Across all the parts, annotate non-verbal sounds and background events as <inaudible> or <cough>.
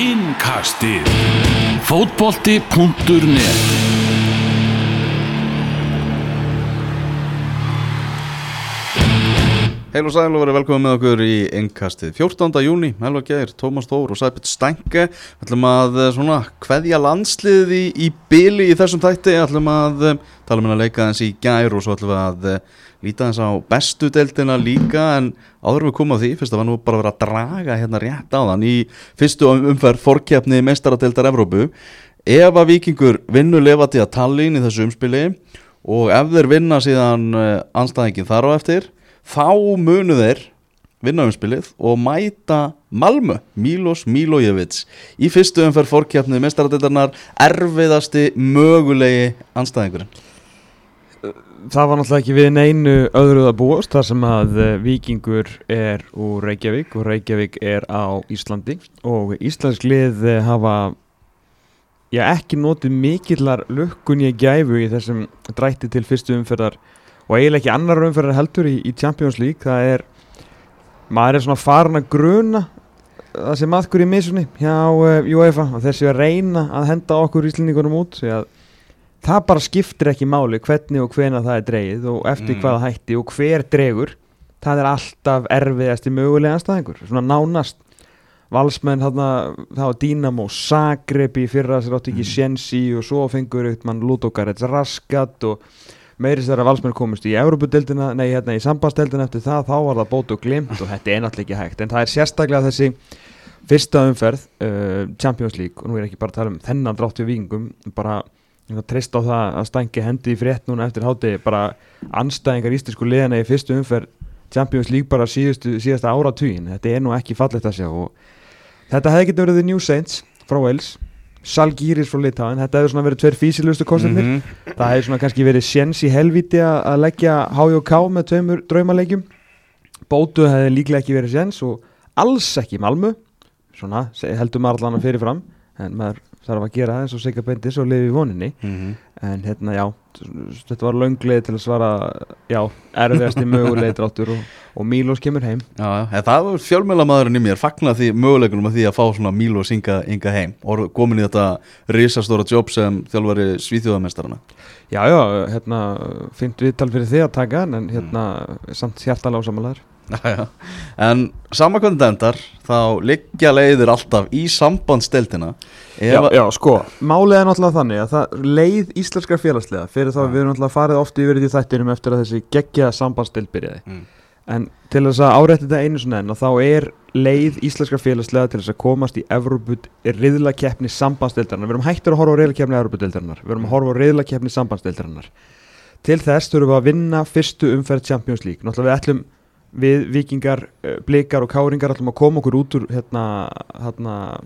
Innkastið. Fótbolti.net Heil og sæl og verið velkomið með okkur í innkastið 14. júni, Helva Geir, Tómas Tór og Sæpitt Stænke Við ætlum að eh, svona hveðja landsliðið í, í byli í þessum þætti. Við ætlum að eh, tala um að leika þess í gær og svo ætlum að eh, líta þess á bestu deildina líka. En áður við komum á því, fyrst að var nú bara verið að draga hérna rétt á þann Í fyrstu umferð fórkjapni meistaradeildar Evrópu. Ef að vikingur vinnu lefati að tallin í þessu umspili Og ef þeir vinna síðan anstæðingin þar á eftir þá munu þeir vinna umspilið og mæta Malmö, Milos Milojevic. Í fyrstu umferð fórkjapnið mestaradildarnar erfiðasti mögulegi anstæðingurinn Það var náttúrulega ekki við neinu öðruð að búast þar sem að eh, Víkingur er úr Reykjavík og Reykjavík er á Íslandi. Og Íslandsk lið eh, hafa já, ekki notið mikillar lukkun ég gæfu í þessum drætti til fyrstu umferðar og eiginlega ekki annar umferðar heldur í, í Champions League það er, maður er svona farin að gruna það sem aðkur í misunni hjá uh, UEFA og þessi að reyna að henda okkur íslendingunum út að það bara skiptir ekki máli hvernig og hvena það er dreyið og eftir mm. hvaða hætti og hver dregur það er alltaf erfiðast í mögulega anstæðingur, svona nánast valsmenn þarna, það var Dínamo Zagreb í fyrra sér átti ekki mm. Sjensi og svo fengur mann Ludokarets Raskat og meiri þegar valsmenn komist í Európa-deldina, nei hérna í sambandsteldina eftir það, þá var það bótu og glimt og þetta er náttúrulega ekki hægt, en það er sérstaklega þessi fyrsta umferð uh, Champions League, og nú er ekki bara að tala um þennan drátt við vikingum, bara trist á það að stænki hendi í frétt núna eftir háti, bara anstæðingar ístisku liðana í fyrstu umferð Champions League bara síðustu, síðasta áratugin þetta er nú ekki fallet að sjá og þetta hefði getið verið New Saints frá Wales Salgíris frá Litáin, þetta hefur svona verið tveir físilustu kostinir, mm -hmm. það hefur svona kannski verið séns í helviti að leggja HJK með tveimur draumalegjum bótu hefði líklega ekki verið séns og alls ekki Malmu svona heldur maður allan að fyrirfram. En maður þarf að gera eins og segja bendis og lifi í voninni mm -hmm. en hérna já, þetta var laungleið til að svara já, erfiðasti möguleið dráttur og, og Mílos kemur heim Já, já það var fjölmjölamæðurinn í mér fagnar því möguleikunum að því að fá svona Mílos ynga, ynga heim og komin í þetta risastóra jobb sem þjálfari svíþjóðamestarana Já, já, hérna fint viðtal fyrir því að taka en hérna mm. samt hjartalega ásamalaður Já, en það endar þá liggja leiðir alltaf í sambandsdeltina já, já, sko, málið er náttúrulega þannig að það leið íslenskar félagslega fyrir þá við erum náttúrulega farið ofti yfir í þættinum eftir að þessi geggja sambandsdeld byrjaði. Mm. en til þess að árætti þetta einu svona enn og þá er leið íslenskar félagslega til þess að komast í Evropud riðla keppni sambandsdeldarinnar við erum hættur að horfa á riðla keppni Evropudeldarinnar við erum að horfa á riðla keppni sambandsdeldarinnar til þess þurfum við að vinna fyrstu umferð Champions League. Náttúrulega við ætlum við vikingar, eh, blikar og káringar ætlum að koma okkur út úr hérna, hérna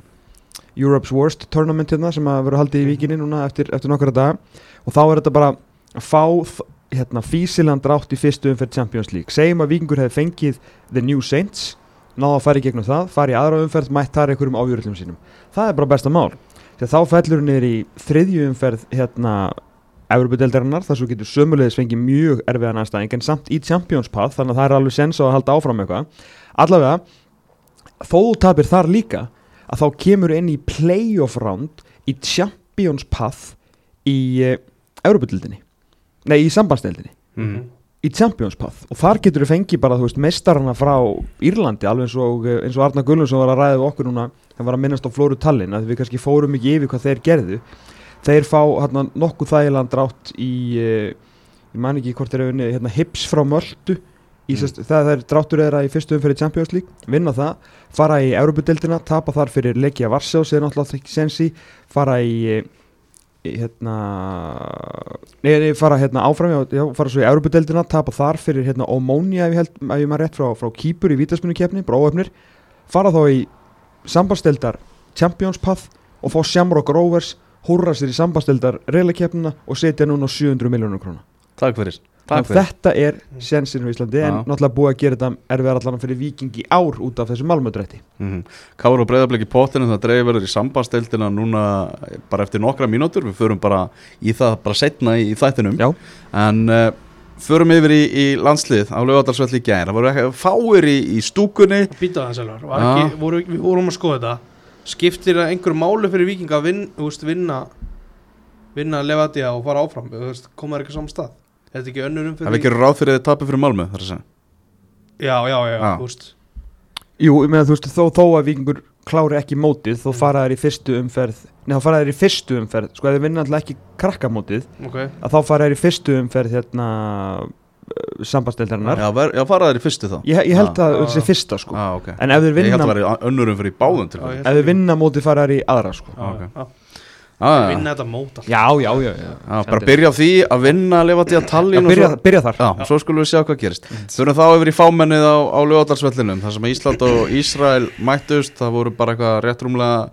Europe's Worst Tournament hérna sem að vera haldið í vikinni núna eftir, eftir nokkara dag og þá er þetta bara að fá hérna, físiland rátt í fyrstu umferð Champions League. Segjum að vikingur hefði fengið The New Saints náða að fara í gegnum það, fara í aðra umferð mætt þar einhverjum ájúrillum sínum. Það er bara besta mál. Þá fellur niður í þriðju umferð hérna Európa-deldarinnar þar svo getur sömulegis fengið mjög erfiðan aðstæðing en samt í Champions Path þannig að það er alveg sens á að halda áfram eitthvað. Allavega, þó tapir þar líka að þá kemur inn í playoff round í Champions Path í Európa-deldinni nei, í sambandsdeldinni mm -hmm. í Champions Path. Og þar getur við fengið bara, þú veist, mestarana frá Írlandi alveg eins og, eh, eins og Arna Gullundsson var að ræða við okkur núna, það var að minnast á Flóru Tallinn að við kannski fórum ekki yfir hvað þeir gerðu þeir fá hérna, nokkuð þægilega drátt í uh, ég man ekki hvort þeir eru unni hérna, hips frá möldu mm. sest, það er dráttur eða í fyrstu umfyrir Champions League vinna það, fara í Európa-dildina, tapa þar fyrir Legia Varsjá sem náttúrulega ekki sensi fara í, í hérna neði fara hérna áfram já, fara svo í Európa-dildina, tapa þar fyrir hérna Omónia ef ég held, ef ég maður rétt frá, frá Kýpur í Vítaspunni-kefni, bróöfnir fara þá í sambandstildar Champions Path og fá Shamrock Rovers húrra sér í sambastildar reyðleikjefnina og setja núna 700 miljónur krónar Takk fyrir, Takk fyrir. Þetta er sensinu í Íslandi en náttúrulega búið að gera þetta erfiðar allan fyrir vikingi ár út af þessu malmöðrætti mm -hmm. Káur og breyðarbleiki póttinu það dreifir verður í sambastildina núna bara eftir nokkra mínútur, við förum bara í það bara setna í, í þættinum. Já. en uh, förum yfir í, í landslið á lögadalsvelli í gæðin, það voru fáir í, í stúkunni. Býta það sjálfur, við vorum að skoða þetta skiptir það einhverju máli fyrir vikinga að vin, vinna vinna Levadia og fara áfram? Koma það ekki saman stað? Er þetta ekki önnur Það umfyrir við gerum ráð fyrir þið tapir fyrir að segja. Já, já, já, Já. veist. Jú, ég meina þú veist, þó, þó að vikingur klári ekki mótið, þó Mm. fara þær í fyrstu umferð Nei, þá fara þær í fyrstu umferð. Sko, ef þið vinna alltaf ekki krakkamótið ok, að þá fara þær í fyrstu umferð hérna sambastildarinnar Já, ver, já fara þær í fyrstu þá. Ég, ég held Já. að það sé fyrsta sko. Já, ok. En ef þeir Ég held vinna, að vera önnurum fyrir í báðum til ég- ef þeir vinna. mótið fara þær í aðra sko. Já, ok. já, Já, já, vinna þetta mót alltaf. Já, já, já, já. já, bara byrja á því að vinna að Já, Tallinn og byrja, svo, byrja þar. Já, svo skulum við sjá hvað gerist. Þurfum þá yfir í fámennið á, á Ljóðalsvellinum þar sem Ísland og Ísrael mættust. Það voru bara eitthvað rétt rúmlega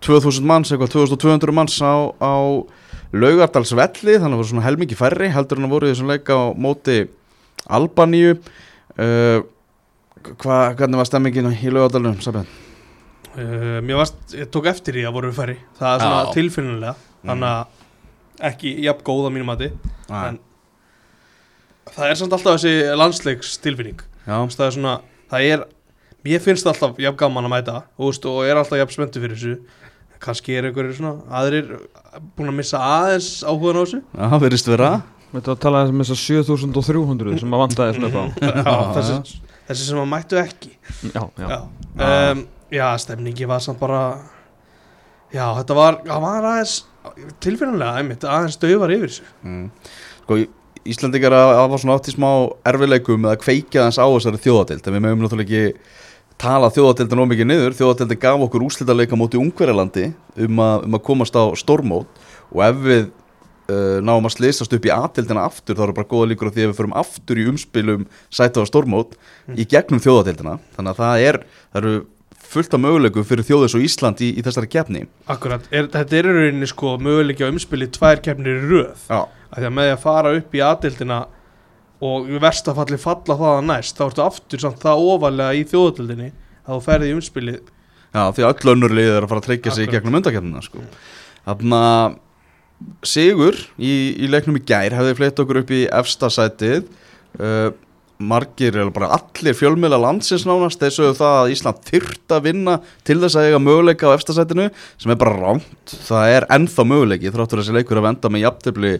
2000 manns, eitthvað 2200 manns á, á Laugardalsvelli þannig að voru svona helmingi færri heldur en að voru í þessum leika á móti Albaníu. Uh, hva, hvernig var stemmingin í Laugardalunum, Sabjörn? Uh, mér varst, ég tók eftir því að voru færri. Það er svona Já. tilfinnilega þannig að ekki jafn góð á mínum mati En- það er samt alltaf þessi landsleiks tilfinning Já, það er svona, það er mér finnst það alltaf jafn gaman að mæta þú veist, og er alltaf jafn spenntu fyrir þessu kannski er einhverjir svona aðrir búin að missa aðeins áhugan á þessu. Það verðist vera. Þetta var að tala um þess að 7300 sem að vantaði svona upp á. <laughs> Já, þessi, þessi sem að mættu ekki. Já, já, já, um, já stemningi var samt bara já, þetta var, það var aðeins tilfinnilega, einmitt, aðeins döfar yfir þessu. Mm. Sko, Íslandingar að hafa svona átt í smá erfileikum með að kveikja þess á þessari þjóðatild en við mögum náttúrulega ekki tala þjóðatildin ómikið niður. Þjóðatildin gaf okkur úrslitaleika móti Ungverjalandi um, um að komast á stórmót. Og ef við uh, náum að slýsast upp í atildina aftur þá eru bara góða líkur á því að við förum aftur í umspilum sæta á stórmót í gegnum þjóðatildina þannig að það er, það eru fullt af mögulegu fyrir þjóðis og Ísland í, í þessari keppni. Akkurat, er, þetta er í rauninni sko möguleiki á umspili tvær keppnir í röð. Já, að því að með því að fara upp í aðdildina og í versta falli falla það að næst þá ertu aftur samt það ofalega í þjóðatildinni að þú ferði í umspilið. Já, því að öll önnur lið er að fara að tryggja sig í gegnum undakefnina sko. Þannig að Sigur í, í leiknum í gær hefði fleitt okkur upp í efsta sætið. Uh, margir, eða bara allir fjölmiðla landsins nánast, þeir sögðu það að Ísland þyrft að vinna til þess að eiga möguleika á efsta sætinu, sem er bara rámt það er ennþá möguleiki, þráttur þessi leikur að venda með jafntefli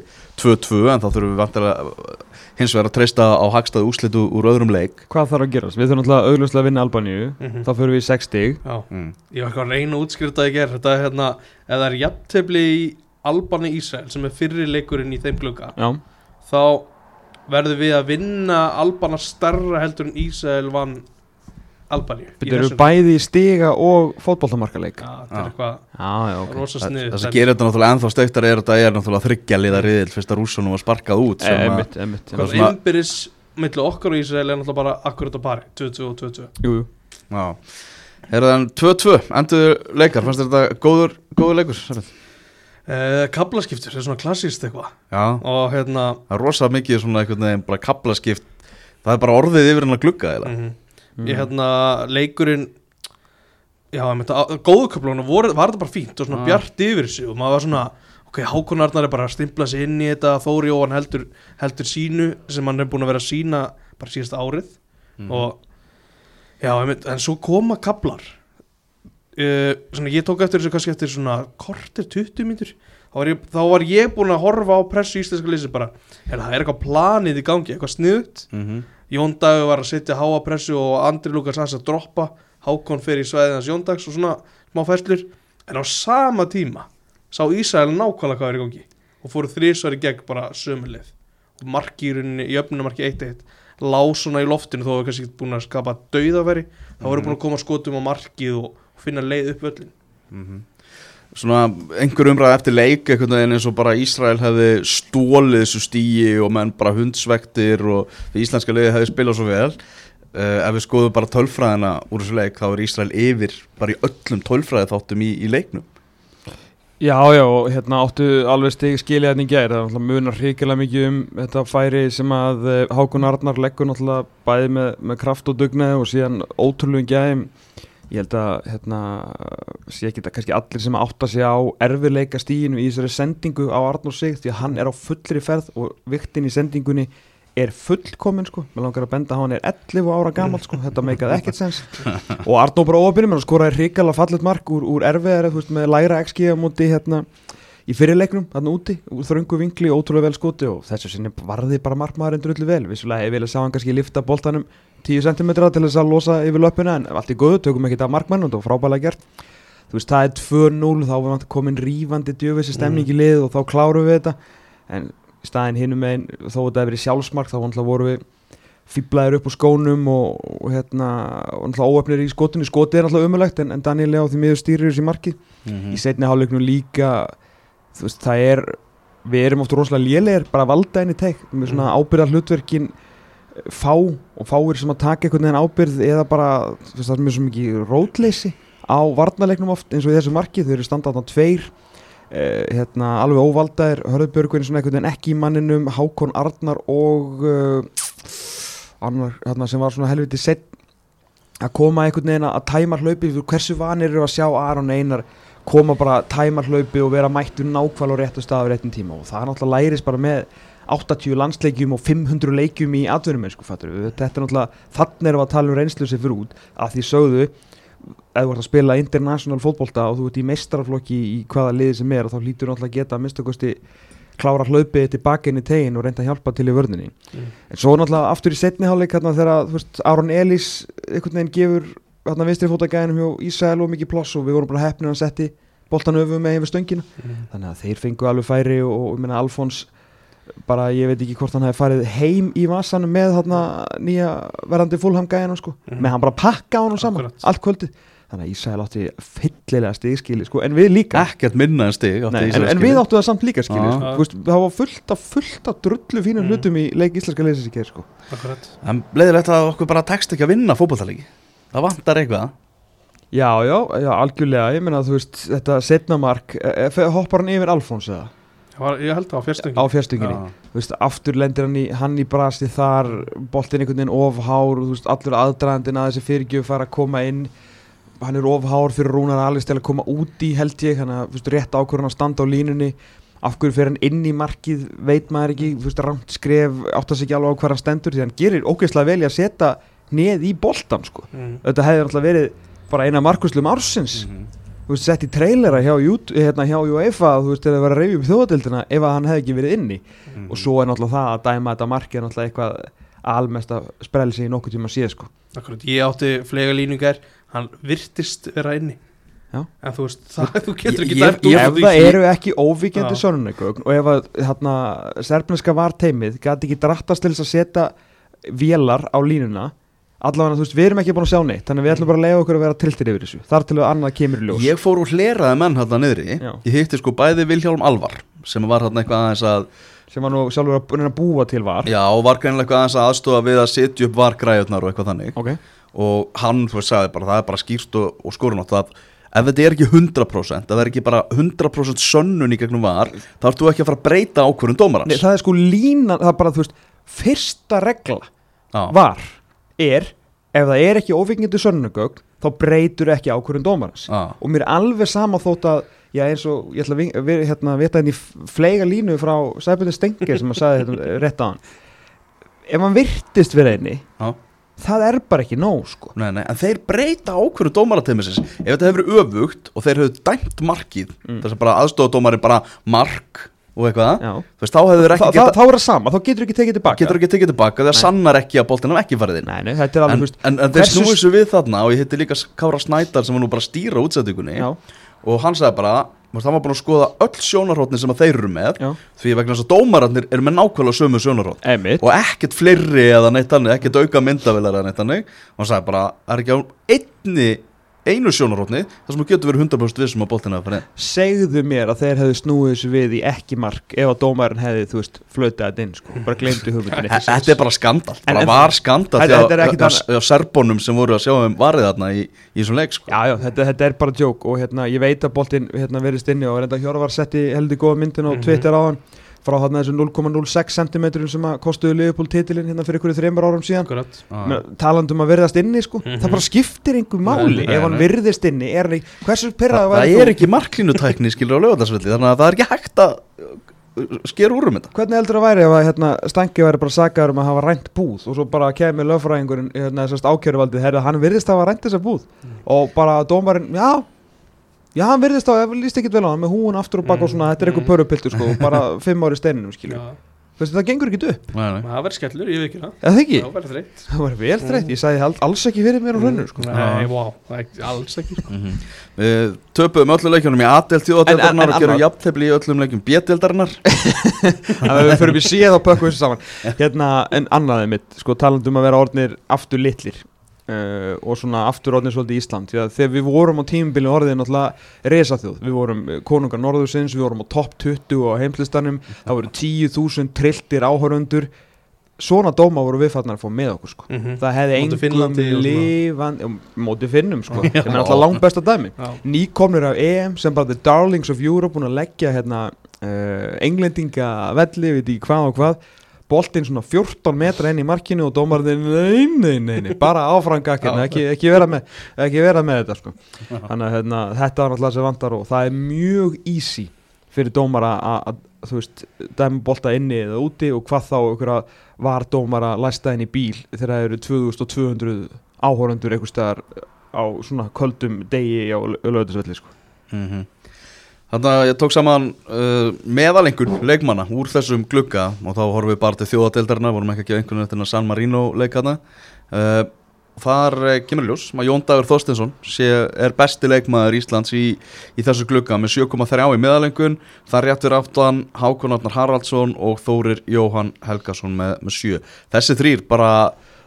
2-2 en þá þurfum við vantilega hins vegar að treysta á hagstaðu úslitu úr öðrum leik Hvað þarf að gerast? Við þurfum alltaf augljóslega að vinna Albaníu Mhm. Þá fyrir við í 6 stig Já, mm. ég var eitthvað að reyna að útskýra þetta að ég ger þetta er hérna, ef það er jafntefli í Albani Ísrael sem er fyrri leikurinn í þeim glugga Já, þá verðum við að vinna Albana starra heldur en Ísrael vann Albani Þetta eru bæði í stiga og þetta Já. er eitthvað Já, já, ok. rosa Það það sem gerir þetta náttúrulega ennþá steiktar er þetta er náttúrulega þryggjaliða riðil fyrst að rússunum var sparkað út að, innbyrðis milli okkar og Ísrael er náttúrulega bara akkurat á pari 22 og 22 Jú, jú. Já. Er það enn 2-2, endur leikar, fannst þetta góður, góður leikur? Sverrir? Uh, Kablaskiptur, það er svona klassíst eitthvað. Já, og hérna það er rosa mikið svona einhvern veginn bara kaplaskipt Það er bara orðið yfir hennar glugga eða? Mm Mm. ég hérna leikurinn já, góðuköflunum var þetta bara fínt og svona Já. bjart yfir sig og maður var svona ok, Hákon Arnar er bara að stimpla sig inn í þetta Þóri Jóhann heldur, heldur sínu sem hann er búin að vera að sína bara síðasta árið. Mhm. og já, einmitt, en svo koma kablar uh, svona ég tók eftir þessu kannski eftir svona kortir 20 mínútur. Þá þá var ég búin að horfa á pressu íslenska lýsi bara, er það er eitthvað planið í gangi, eitthvað sniðut Mhm. Jón Dagur var að setja háa pressu og Andri Lukas að droppa. Hákon fer í svæðið hans Jón Dags og svona smá fæslur en á sama tíma sá Ísrael nákvæmlega hvað er í gangi og fóru þrísvar í gegn bara sömulið og marki í í öfnumarki 1-1 lá svona í loftinu þó að kannski ekki búin að skapa dauðaveri þá voru Mhm. búin að koma skotum á markið og, og finna leið upp völlin Mhm. Svona einhver umræð eftir leik einhvern veginn eins og bara Ísrael hefði stólið þessu stíi og menn bara hundsvektir og því íslenska liði hefði spilað svo vel. Uh, ef við skoðum bara tölfræðina úr þessu leik þá er Ísrael yfir bara í öllum tölfræði þáttum í, í leiknum. Já, já, og hérna áttu alveg stig skilja þetta í gær, það er náttúrulega munar hrikilega mikið um þetta færi sem að eh, Hákon Arnar leggur náttúrulega bæði með, með kraft og dugnaði og síðan ótrúlegum gæðum ég held að hérna sé ekki þetta kannski allir sem átta sig á erfiðleika stíginu í þessari sendingu á Arnur sig því að hann er á fullri ferð og viktin í sendingunni er fullkomin sko, mér langar að benda hann er 11 ára gammal sko, þetta meikaði ekkert sens. <laughs> Og Arnó bara óöfnir mér skoraði hrikalega fallet mark úr, úr erfiðar þú veist, með læra XG á móti hérna í fyrirleiknum, þarna úti, þröngu vinkli ótrúlega vel skoti og þessu sinni varði bara markmaðurinn drullu vel, vissulega ég vilja sjá hann kannski lifta boltanum 10 cm til þess að losa yfir löpuna en allt í góðu, tökum ekki það markmann og það var frábælega gert. Þú veist, það er 2-0 þá var náttúrulega komin rífandi djöfisir stemning í lið og þá klárum við þetta. En staðin hinum megin þó þetta hefur verið sjálfsmark þá náttúrulega voru við fýblaðir upp á skónum og, og hérna óöfnir í skotinu, skotið er náttúrulega umöðlegt en, en Daniel Leo því miður stýrir þessi markið. Mhm. í setni hálfleiknum líka þú veist, það er við erum oft rosalega lélegir, bara valda henni teik með svona ábyrða hlutverkin fá og fáir sem að taka einhvern veginn ábyrð eða bara, þú veist, það er mjög svo mikið rótleysi á varnarleiknum oft eins og í þessu marki, þau eru standað á tveir eh, hérna, alveg óvaldaðir Hörðbjörgvin svona einhvern veginn ekki í manninum Hákon Arnar og uh, annar, hérna, sem var svona helviti sett að koma einhvern veginn að tæma hlaupi hversu vanir eru að sjá Aron Einar koma bara að tæma hlaupi og vera mættur nákvæmlega á réttu stað á réttum tíma. Og það er náttúrulega lærist bara með 80 landsleikjum og 500 leikjum í atvinnum sko, fattur. Þetta er náttúrulega þannig erum við að tala um reynslu sér fyrir út. Að því sögðu ef þú ert að spila international fótbolta og þú ert í meistaraflokki í hvaða liði sem er þá hlýtur náttúrulega að geta að minnstakosti klára hlaupið tilbaka inn í tegin og reynda að hjálpa til í vörðinni Mm. en svo náttúrulega aftur í setni hálfleik hérna þegar Aron Elís einhvern veginn gefur hérna vinstri fótagæðinum hjá Ísæl og mikið ploss og við vorum bara hefnir að setti boltan öfu með yfir stöngina Mm. þannig að þeir fengu alveg færi og, og meina Alfons bara ég veit ekki hvort hann hefði farið heim í vassanum með þarna nýja verandi fullham gæðinum sko Mhm. með hann bara pakka á hann saman Akkurat. allt kvöldið þannig að Ísæl átti fyllilega stigskili sko en við líka ekkert minna en stig átti Nei, en, en við áttu það samt líka skilja Já. sko. Veist, það var fullt af fullt af drullu fínum Mm. hlutum í leik íslenska leysins í keir sko. Leiðilegt að okkur bara tekst ekki að vinna fótballtalegi það vantar eitthvað. Já, já, já, algjörlega. Ég meina þú veist, þetta setna mark e, e, hoppar hann yfir Alfons eða? Ég var- Ég held það á fjörstöngin á fjörstunginni Já. þú veist, aftur lendir hann í, hann í brasti þar boltin einhvern veginn ofhár og þú veist, allur aðdraðandinn að þessi fyrirgjöf fara að koma inn. Hann er ofhár fyrir Rúnar Alice til að koma út í held ég, hann að þú veist, rétt ákvörðan að standa á línunni. Af hverju fyrir hann inn í markið veit maður ekki, þú veist, ramt skref áttast ekki alveg á hann stendur því hann gerir ógeðslega vel í að setja neð í boltan sko. Mm. þetta hefði náttúrulega verið bara eina markuslum ársins þú veist, sett í trailera hjá, hérna, hjá UEFA þú veist, þegar það var að reyfi upp þjóðadildina ef að hann hefði ekki verið inni Mhm. og svo er náttúrulega það að dæma þetta marki er náttúrulega eitthvað almesta sprelsi í nokkuð tíma síð sko. Akkurat, ég átti flega líningar Hann virtist vera inni Já. En þú veist, það, þú getur ekki dæmt út ef það eru ekki óvíkjandi Já. sörnunegögn og ef að hérna, serbneska var teimið gæti ekki drattast til þess að setja vélar á línuna allavega, þú veist, við erum ekki búin að sjá neitt þannig að við ætlum bara að leiða okkur að vera tiltir yfir þessu. Þar til að annað kemur í ljós. Ég fór úr hleraði menn hérna niðri. Já. ég hitti sko bæði Vilhjálm Alvar sem var hérna eitthvað aðeins að sem var nú sjálfur að, búa til var. Já, og var greinilega eitthvað aðeins að aðstofa við að setja upp vargræðunar og eitthvað þannig. Ok, og hann þú veist sagði bara það er bara skýrt og, og skorunátt að ef þetta er ekki 100% ef það er ekki bara 100% sönnun í gegnum var þá ert þú ekki að fara að breyta ákvörðun Nei, dómarans það er sko línan, það er bara, þú veist fyrsta regla Já. var er, ef það er ekki óvíkjandi sörnunegögn, þá breytur ekki ákvörðun dómarans Já. og mér er alveg sama þótt að já eins og ég ætla að við, hérna, vita henni fleiga línu frá Sæbjörn Stenger sem að sagði hérna, <laughs> rétt á hann ef hann virtist við einni Já. það er bara ekki nóg sko Nei, nei, en þeir breyta ákvörðu dómarateimisins ef þetta hefur öfugt og þeir hefur dæmt markið Mm. þess að bara aðstofadómari bara mark og eitthvað. Veist, þá Þa, geta, þá er það sama, þá getur ekki tekið tilbaka getur ekki tekið tilbaka það sannar ekki að boltin hef ekki farið inn. Nei, nei, þetta er alveg, en, en, en þeir snúið svo við þarna og ég hitti líka Kára Snædal sem var nú bara að stýra útsettingunni já, og hann sagði bara, hann var búin að skoða öll sjónarhóttni sem að þeir eru með já, því vegna þess að dómararnir eru með nákvæmlega sömu sjónarhótt og ekkert fleiri eða neitt annað, ekkert auka myndavilar eða neitt annað og hann sagði bara, er ekki á einni einu sjónarhóttni þar sem þú getur verið 100% vissum að boltina að fara inn. Segðu mér að þeir hefðu snúið þessu við í ekki mark ef að dómarinn hefði, þú veist, flötað þetta inn sko, bara glemdi hugmyndin E- Þetta er bara skandal, En- bara en- var skandal Þetta- þetta hjá, ekkit hjá, hjá serbónum sem voru að sjá um varið þarna í, í þessum leik sko. Já, já, þetta, þetta er bara joke og hérna, ég veit að boltinn hérna, verðist inni og reynda Hjörvar setti heldur góða myndin á Mhm. Twitter á hann frá þarna þessu 0,06 cm sem að kostuðu Liverpool titilinn hérna fyrir ykkur þreymur árum síðan. Akkurat. Talandum að verðast inni sko. Mhm. það bara skiptir einhver máli. Nei, ef hann nei. virðist inni er hann ekki, hversu Það, pyrraða það er ekki marklínutækni skilur á lögadagsvelli þannig að það er ekki hægt að sker úr um þetta. Hvernig heldur það væri ef að hérna, Stanki væri bara sagaður um að hafa rænt búð og svo bara kemur lögfræðingurinn hérna, ákjöruvaldið, herri, hann virðist hafa rænt þessa búð. Og bara dómarinn, já já, hann virðist hafa, líst ekkit vel á hann með húun aftur og bak og svona, þetta er eitthvað pörupiltur sko, bara <laughs> fimm ári steininum, skilju það gengur ekki upp, Nei, nei. það verður skellur, ég veit ekki það. Eða það ekki? Það verður þreytt. Það var vel þreytt, ég sagði alls ekki fyrir mér á hrunnu sko. Nei, er alls ekki sko. Mhm. <laughs> Við töpuðum öllu leikjunum í A-delt En- þjóðadeildarinnar en og gerum jafntefli í öllum leikjum <laughs> að við fyrir við séð og pökkum þessu saman. Hérna, en annaðið mitt, sko, talandi um að vera orðnir aftur litlir uh, og svona aftur orðnir svolítið Ísland því að þegar við vorum á tímubili orðið náttúrulega resaþjóð, við vorum eh, konungar norðursins, við vorum á topp 20 á heimlistanum, það voru 10.000 trilltir áhörundur svona dóma voru við farnar að fá með okkur sko. Mhm. það hefði engum Finnlandi og svona. lifan móti finnum sko, ég meina alltaf langt besta dæmi. Nýkomnir af EM sem bara the darlings of Europe búin að leggja hérna uh, englendinga velli, við veit ekki hvað og hvað boltinn svona 14 metra inn í markinu og dómarinn, nei, nei, nei, nei bara Já. ekki, ekki, vera með, ekki vera með þetta sko þannig að hérna, þetta var náttúrulega sem vantar og það er mjög easy fyrir dómara að, þú veist, dæmi bolta inni eða úti og hvað þá ykkur að var dómara læsta inn í bíl þegar það eru 2200 áhórandur einhver staðar á svona köldum degi á lögðisvelli sko. Mhm. Þannig að ég tók saman uh, meðalengur leikmanna úr þessum glugga og þá horfum við bara til þjóðadeildarna, vorum ekki ekki á einhvern veginn San Marino leikana uh, Þar uh, kemur ljós að Jón Dagur Þorstinsson sé, er besti leikmaður Íslands í, í þessu glugga með 7,3 í meðalengun. Þar réttur aftan Hákon Arnar Haraldsson og Þórir Jóhann Helgason með, með 7 Þessi þrýr bara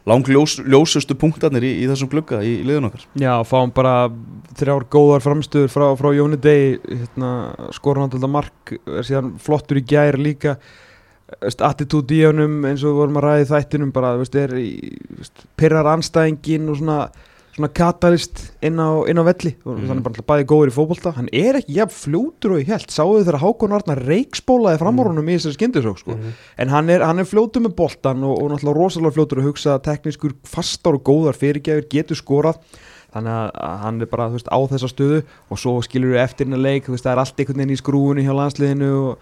langljósustu punktarnir í, í þessum glugga í, í liðun okkar. Já, fáum bara þrjár góðar framstöður frá, frá Jóni Dei hérna, skorun alltaf mark er síðan flottur í gær líka. Attitút í honum eins og við vorum að ræða í þættinum bara, veist, er veist, pyrrar anstæðingin og svona svona katalist inn á, inn á velli og Mhm. þannig bara alltaf bæði góður í fótbolta hann er ekki jafn fljótur og ég held sáðu þegar Hákon Arnar reikspólaði framórunum í þessari skyndisók sko. Mhm. en hann er, hann er fljótur með boltan og, og náttúrulega rosalega fljótur að hugsa teknískur fastar og góðar fyrirgjafir getur skorað þannig að, hann er bara veist, á þessa stöðu og svo skilur við eftir hennar leik veist, það er allt einhvern veginn í skrúinu hjá landsliðinu og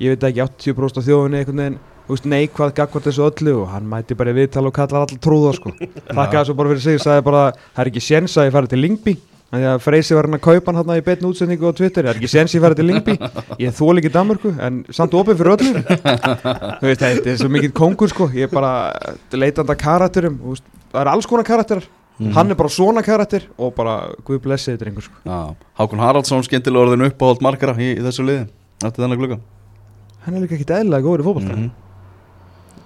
ég veit ekki 80% af þjóðinu einhvern veginn neikvað gagvart þessu öllu og hann mæti bara í viðtal og kallar allar trúða sko. <laughs> þakkaði svo bara fyrir sig, sagði bara það er ekki séns að ég fari til Lingby Því að Freysi var hann að kaupa hann í beinu útsendingu á Twitter, það er ekki séns ég fari til Lingby ég þól ekki Danmörku, en samt opið fyrir öllum þú veist, þetta er svo mikill kongur sko, ég er bara leitanda karakterum, veist, það er alls konar karakterar. Mhm. hann er bara svona karakter og bara guð blessi þetta einhver sko. Já, Hákon Haraldsson skemmtilega orðinu uppáhald markara í, í þessu liði eftir þennan glugga. Hann er líka ekkit eðlilega góður í fótbolta. Mhm.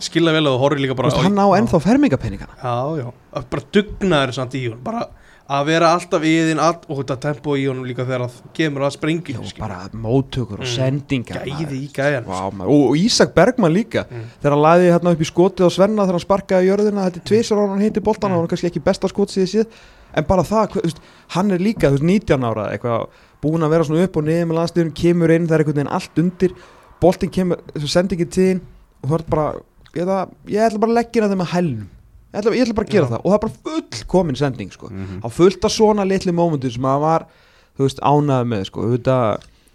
Skilja vel að þú horfir líka bara veist, hann á ennþá fermingapenningana Já, já, bara dugnaður samt í hún Bara að vera alltaf í þinn all, og þetta tempo í honum líka þegar það kemur að springi og bara móttökur og Mm. sendingar Gæði í Vá, maður. og, og Ísak Bergman líka. Mm. þegar hann læði hérna upp í skotið á Svenna þegar hann sparkaði í jörðina, þetta er tvisar á hann heiti boltan Mm. og hann er kannski ekki besta skot síðan. Síð en bara það, veist, hann er líka veist, 19 ára eitthvað búin að vera svona upp og niður með landsliðun, kemur inn, það er einhvern veginn allt undir. Boltin kemur, sendingin þín og þú ert bara, það, ég ætla bara að leggja það með hælnum ég ætla, ég ætla bara að gera Já. það og það er bara full komin sending sko. Mhm. á fullt af svona litlu mómentur sem að var ánæði með sko. þetta,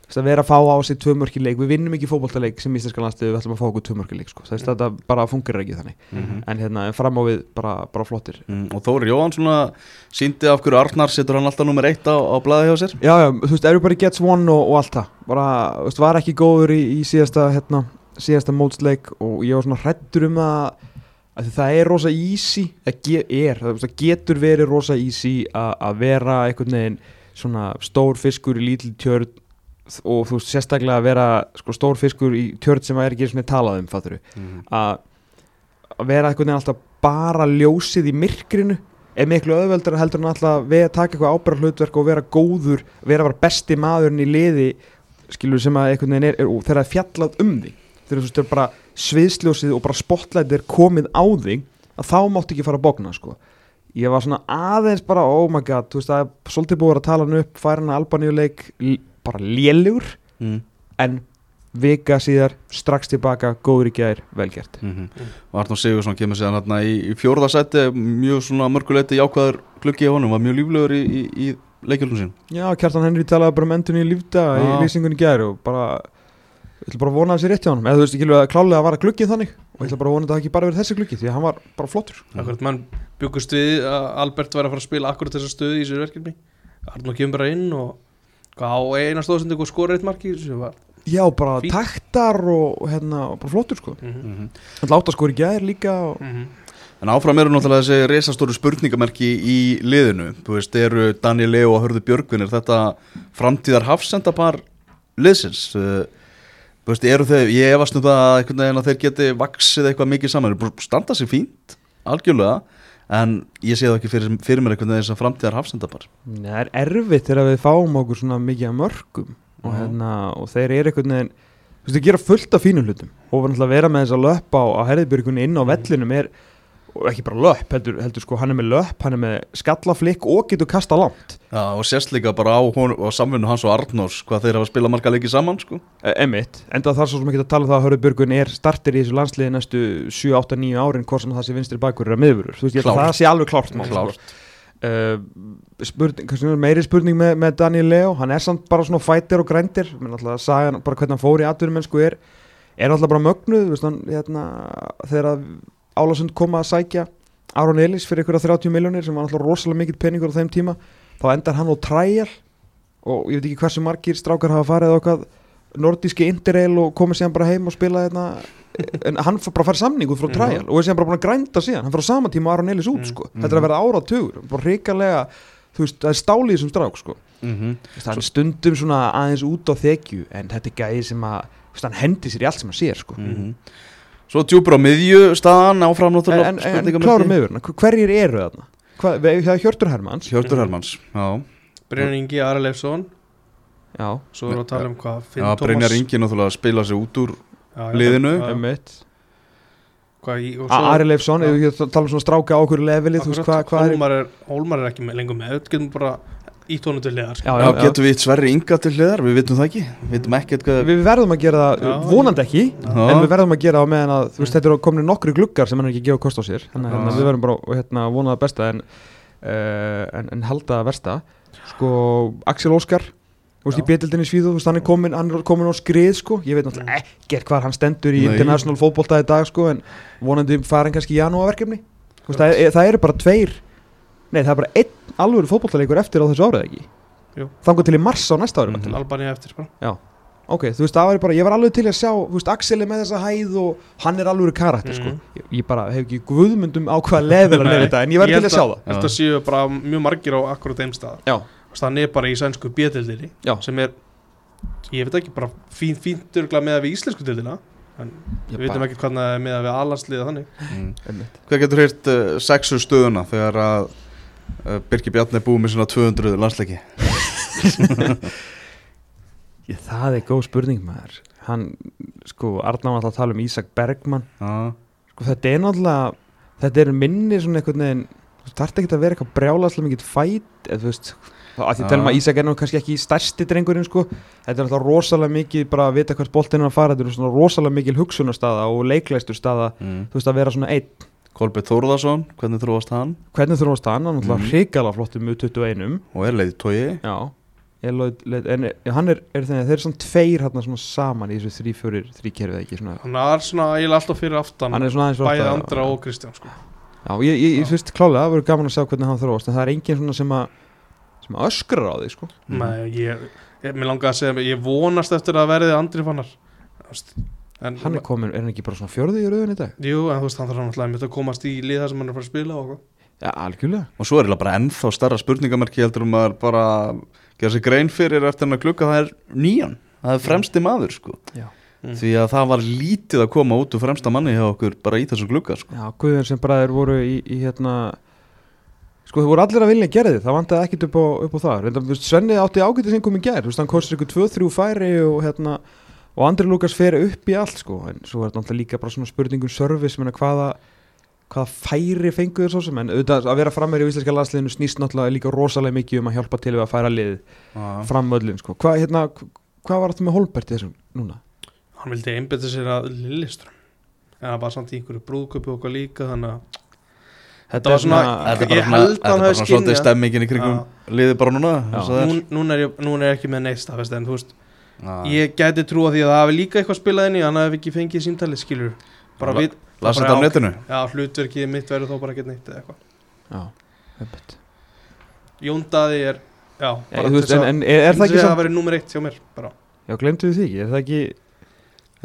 þú veist, að fá á sig tvö mörki leik, við vinnum ekki fótboltaleik sem íslenska landslið, við ætlum að fá okkur tvö mörki leik sko. þess að þetta bara fungerir ekki þannig Mhm. en hérna, fram á við bara, bara flottir Mm, og Þóri Jóhann svona síndi af hverju Arnar setur hann alltaf nummer eitt á, á blaði hjá sér já, þú veist, everybody gets one og, og allt það bara, þú veist, var ekki góður í, í síðasta hérna, síðasta mótsleik og ég var svona hrættur um að því það er rosa easy það er, það, getur verið rosa easy að vera einhvern veginn svona stór fiskur í lítil tjörn og þú veist sérstaklega að vera sko, stór fiskur í tjörn sem er ekki svona talað um fatturu, að að vera einhvern veginn alltaf bara ljósið í myrkrinu er miklu öðveldar heldur en alltaf að taka eitthvað ábæra hlutverk og vera góður vera bara besti maðurinn í liði skilur sem að einhvern veginn er, er og er fjallað um þig þegar þú er bara sviðsljósið og bara spotlight er komið á þig að þá máttu ekki fara að bókna sko. Ég var svona aðeins bara oh my god þú veist það er svolítið búið að tala hann upp færa hann að albaníuleik bara lélugur mm. en vika síðar strax tilbaka góður í gær velgert Mm og Arnur Sigursson kemur sér hérna í, í fjórðasætti mjög svona mörguleiti jákvæður gluggi á honum, var mjög líflegur í, í, í leikjölum sín Já, Kjartan Henry talaði bara um endunni í lífda í lýsingunni gær og bara ég ætla bara að vona að sé rétt hjá hann eða þú veist ekki alveg að klálega að vara gluggið þannig. Og ég ætla bara að vona að það hafi ekki bara verið þessi gluggi því að hann var bara flottur. Akkurat mann byggust við að Albert væri að fara að spila akkurat þessa stöðu í þessu verkefni. Arnó kemur bara inn og hvað á eina stóðsendu og skora eitt marki var já bara Fínt. taktar og hérna bara flottur sko. Mm -hmm. hann láta skori gær líka og... En áfram eru náttúrulega þessi reisastóru spurningamerki í liðinu. Þú veist, eru Daniel Leo og Hörðu Björgvinir þetta framtíðar hafsendapar liðsins? Uh, Þú veist, eru þau, ég efast um það að einhvern veginn að þeir geti vaksið eitthvað mikið saman. Þeir að standa sig fínt, algjörlega En ég sé það ekki fyrir, fyrir mér einhvern veginn sem framtíðar hafsendapar. Nei, það er erfitt þegar við fáum okkur svona mikið af mörgum og, hérna, og þeir eru einhvern veginn þú veist, þeir gera fullt af fínum hlutum. Og vera með þess að löpp á, á herðibjörgunni inn á vellinum er og ekki bara löpp, heldur, heldur sko hann er með löpp, hann er með skallaflikk og getur kasta langt. Já, og sérst líka bara á, hon, á samvinnu hans og Arnórs Hvað þeir hafa að spila marga leiki saman, sko. E emitt, enda þar svo sem ekki að tala um það að Hörðubjörgun er starter í þessu landsliði næstu 7, 8, 9 árin hvort sem það sé vinstri bakur eða miðurur, þú veist, ég að það sé alveg klárt mál, Klárt. sko. Uh, spurning, meiri spurning með, með Daniel Leo, hann er samt bara svona fætir og grændir, menn alltaf að saga hann bara hvernig hann fór í atvinnum mennsku er er alltaf bara mögnuð, þú veist hann hérna, þegar að Álasund koma að sækja Aron Elís fyrir ykkur 30 miljónir sem var alltaf rosalega mikill peningur á þeim tíma, þá endar hann á træjal og ég veit ekki hversu margir strákar hafa farið okkar nordíski interrail og komið síðan bara heim og spila hérna en hann bara að fara samning út frá Mhm. træjal og er síðan bara búin að grænda síðan hann fór á sama tíma og Aron Elís út Mhm. sko. þetta er að vera áratugur, bara hrikalega þú veist, það er stálið þessum strák sko. mm -hmm. Veist, hann er stundum svona aðeins út á þekju en þetta er gæði sem að hann hendi sér í allt sem hann sér sko. Mhm. Svo djúpur á miðju staðan áfram en, náttúrulega en, en spurningamerki. klárum yfir hverjir eru þarna? Hva, það er Hjörtur Hermanns. Hjörtur Hermanns, já. Brynjar Ingi Araleifsson já, svo erum við að tala um hvað? Finn Já, Tómas- Brynjar Ingi náttúrulega spila sig út úr Já, já, liðinu. já, já. Emmett Hvað í- og svo- Ari Leifsson, Já. ef við tala um svona stráka á okkur leveli, þú veist hvað Akkurat, Hólmar er, er ekki lengur með getum bara ítt honum til liðar Já, Já, getum við Sverri Inga til hliðar, við vitum það ekki. Við vitum ekkert hvað Við verðum að gera það, vonandi ekki Já. En við verðum að gera það á meðan að Þú veist, þetta eru komin nokkru gluggar sem hann er ekki gefa kost á sér. Þannig að Já. hérna, við verðum bara að hérna, vona það besta En, uh, en, en halda það versta. Sko, Axel Óskar Þú veist, í betildinni Svíðu, þú veist, hann er komin, hann er komin á skrið, sko. Ég veit náttúrulega ekkert hvað hann stendur í Nei. international fótbolta í dag, sko En vonandi farin kannski í janúarverkefni. Þú veist, það, er, það eru bara tveir Nei, það er bara einn alvöru fótboltaleikur eftir á þessu árið, ekki? Jú. Þangur til í mars á næsta ári, mm Albania eftir bara Ok, þú veist, það var bara, ég var alveg til að sjá, þú veist, Axel er með þessa hæð og hann er alveg karakter, sko. Mhm. Ég, ég bara hef ekki guðmundum á hvaða level hann er þetta, en ég var til held að sjá það. Ég held að séu bara mjög margir á akkurat þeim stað Hann er bara í sænsku bjöldildinni Já. sem er, ég veit ekki, bara fínt, fínt örgulega með við íslensku dildina en við veitum ekki hvernig það er með við allansliða þannig mm. Einmitt. Hvað getur heyrt uh, sexu stöðuna þegar að uh, Birgir Bjarni er búið með svona 200 landsleiki <laughs> Ég, það er góð spurning, maður. Hann, sko, Arnar var alltaf að tala um Ísak Bergmann. Já, Sko, þetta er náttúrulega, þetta er minni svona einhvern veginn, þú þarf ekki að vera eitthvað brjálaslega mikið fæt, eða þú veist, þá að því Já. telma að Ísak er nú kannski ekki stærsti drengurinn, sko. Þetta er alltaf rosalega mikið bara að vita hvert boltinn er að fara, þetta er svona rosalega mikil hugsunarstaða og leiklæstur staða, mm. þú veist, að vera svona einn. Kolbjörn Þórðarsson, hvernig þróast hann? Hvernig að staðan, hann er Mhm. mm. hrikala flottum með 21 og er leiði tói Já. Ég leit- leit- En hann er, er þeir, eru svona tveir hann svona saman í þessu þrý, fjórir, þrý kerfið ekki svona, Hann er svona eiginlega alltaf fyrir aftan Hann er svona aðeins bæði ofta- Andra og Kristján sko. Já, ég, ég, ég fyrst klálega, það verður gaman að sjá hvernig hann þróast En það er engin svona sem að sem að öskrar á því, sko. Nei, ég, ég, mér langar að segja ég vonast eftir að verði Andri fannar en, Hann er komin, er hann ekki bara svona fjörði í rauðin í dag? Jú, en þú veist, hann þarf náttúrulega einmitt að komast í liða sem hann er að fara að spila og eitthvað. Já, algjörlega og svo er eiginlega bara ennþá starra spurningamerki heldur um að bara gera sér grein fyrir eftir hann að klukka það er nýjan það er fremsti maður sko Já. Mm. því að það var lítið að koma út úr fremsta manni hjá okkur bara í þessum klukka sko. Já, Guðjón sem bræður voru í, í hérna Sko, þau voru allir að vilja gera þið, það vantaði ekkit upp á, upp á það Svenni átti ágætið sem kom í veist, hann kostir ykkur 2-3 færi og hérna og Andri Lukas fer upp í allt, sko en svo er þetta náttúrulega líka bara svona spurningum service, menna hvaða hvaða færi fengu þér svo sem? En auðvitað að vera frammeir í íslenska landsliðinu snýst náttúrulega líka rosalega mikið um að hjálpa til við að færa lið fram öllin, sko. Hvað, hérna, hvað var þetta með Holbert þessum núna? Hann vildi einbetta sér að Lilleström en hann var samt í einhverju brúðköpi og eitthvað líka þannig að Þetta var svona- þetta er Ég bara held svona, að þetta hann er hafi bara svona svolítið stemmingin í kringum liðið bara núna það núna, er ég, er ekki með staðfest en þú veist Ah. Ég gæti trúa því að það hafi líka eitthvað spilað inn í hann hafi ekki fengið símtalið skilur bara við Lasa bara, þetta á já, netinu Já, hlutverkið mitt verður þó bara ekkert neitt eða eitthvað Já, einmitt. Jón Daði er Já, Já, bara þú veist, en, en er, er að það ekki það samt verið nummer eitt hjá mér bara. Já, glemtu því ekki, er það ekki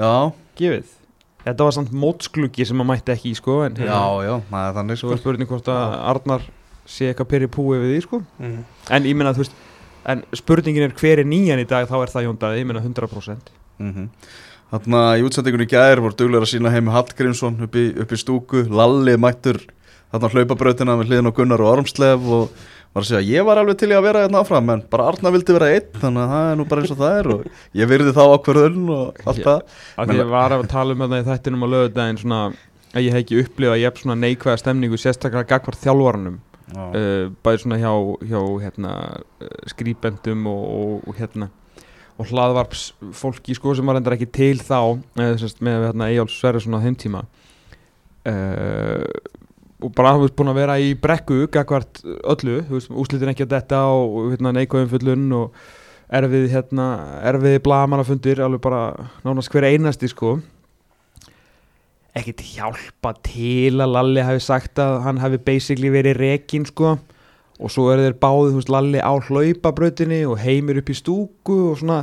Já, gefið? Þetta var samt mótskluggi sem maður mætti ekki í sko En já, já, það er þannig svo sko spurning hvort að Arnar sé eitthvað peri púi við því sko mm. En ég meina þú veist En spurningin er hver er nýjan í dag? Þá er það Jóndaði, ég meina 100% mm Þannig að í útsendingunni gær voru duglegar að sína heimi Hallgrímsson upp í, upp í stúku, Lalli mættur þarna hlaupabrautina með hliðin á Gunnar og Ormslev og var að segja ég var alveg til í að vera hérna áfram en bara Arna vildi vera einn þannig að það er nú bara eins og það er og ég virði þá ákverðun og allt það. Men- því ég var að tala um þetta í þættinum á lögudaginn svona að ég hef ekki upplifað ég hef svona neikvæða stemningu sérstaklega gagvart þjálfaranum. Já, uh, bæði svona hjá, hjá hérna, uh, skrýbendum og, og, hérna og hlaðvarps fólki sko sem var endar ekki til þá sérst með hérna Eyjáls Sverrisson á þeim tíma. Uh, og bara hafa búin að vera í brekku gagvart öllu, úslitin ekki að detta og hérna neikvæðum fullun og erfið hérna, erfið blamanafundir alveg bara nánast hver einasti sko ekkert hjálpa til að Lalli hafi sagt að hann hafi basically verið rekin sko. Og svo eru þeir báðið, veist, Lalli á hlaupabrautinni og heimir upp í stúku og svona,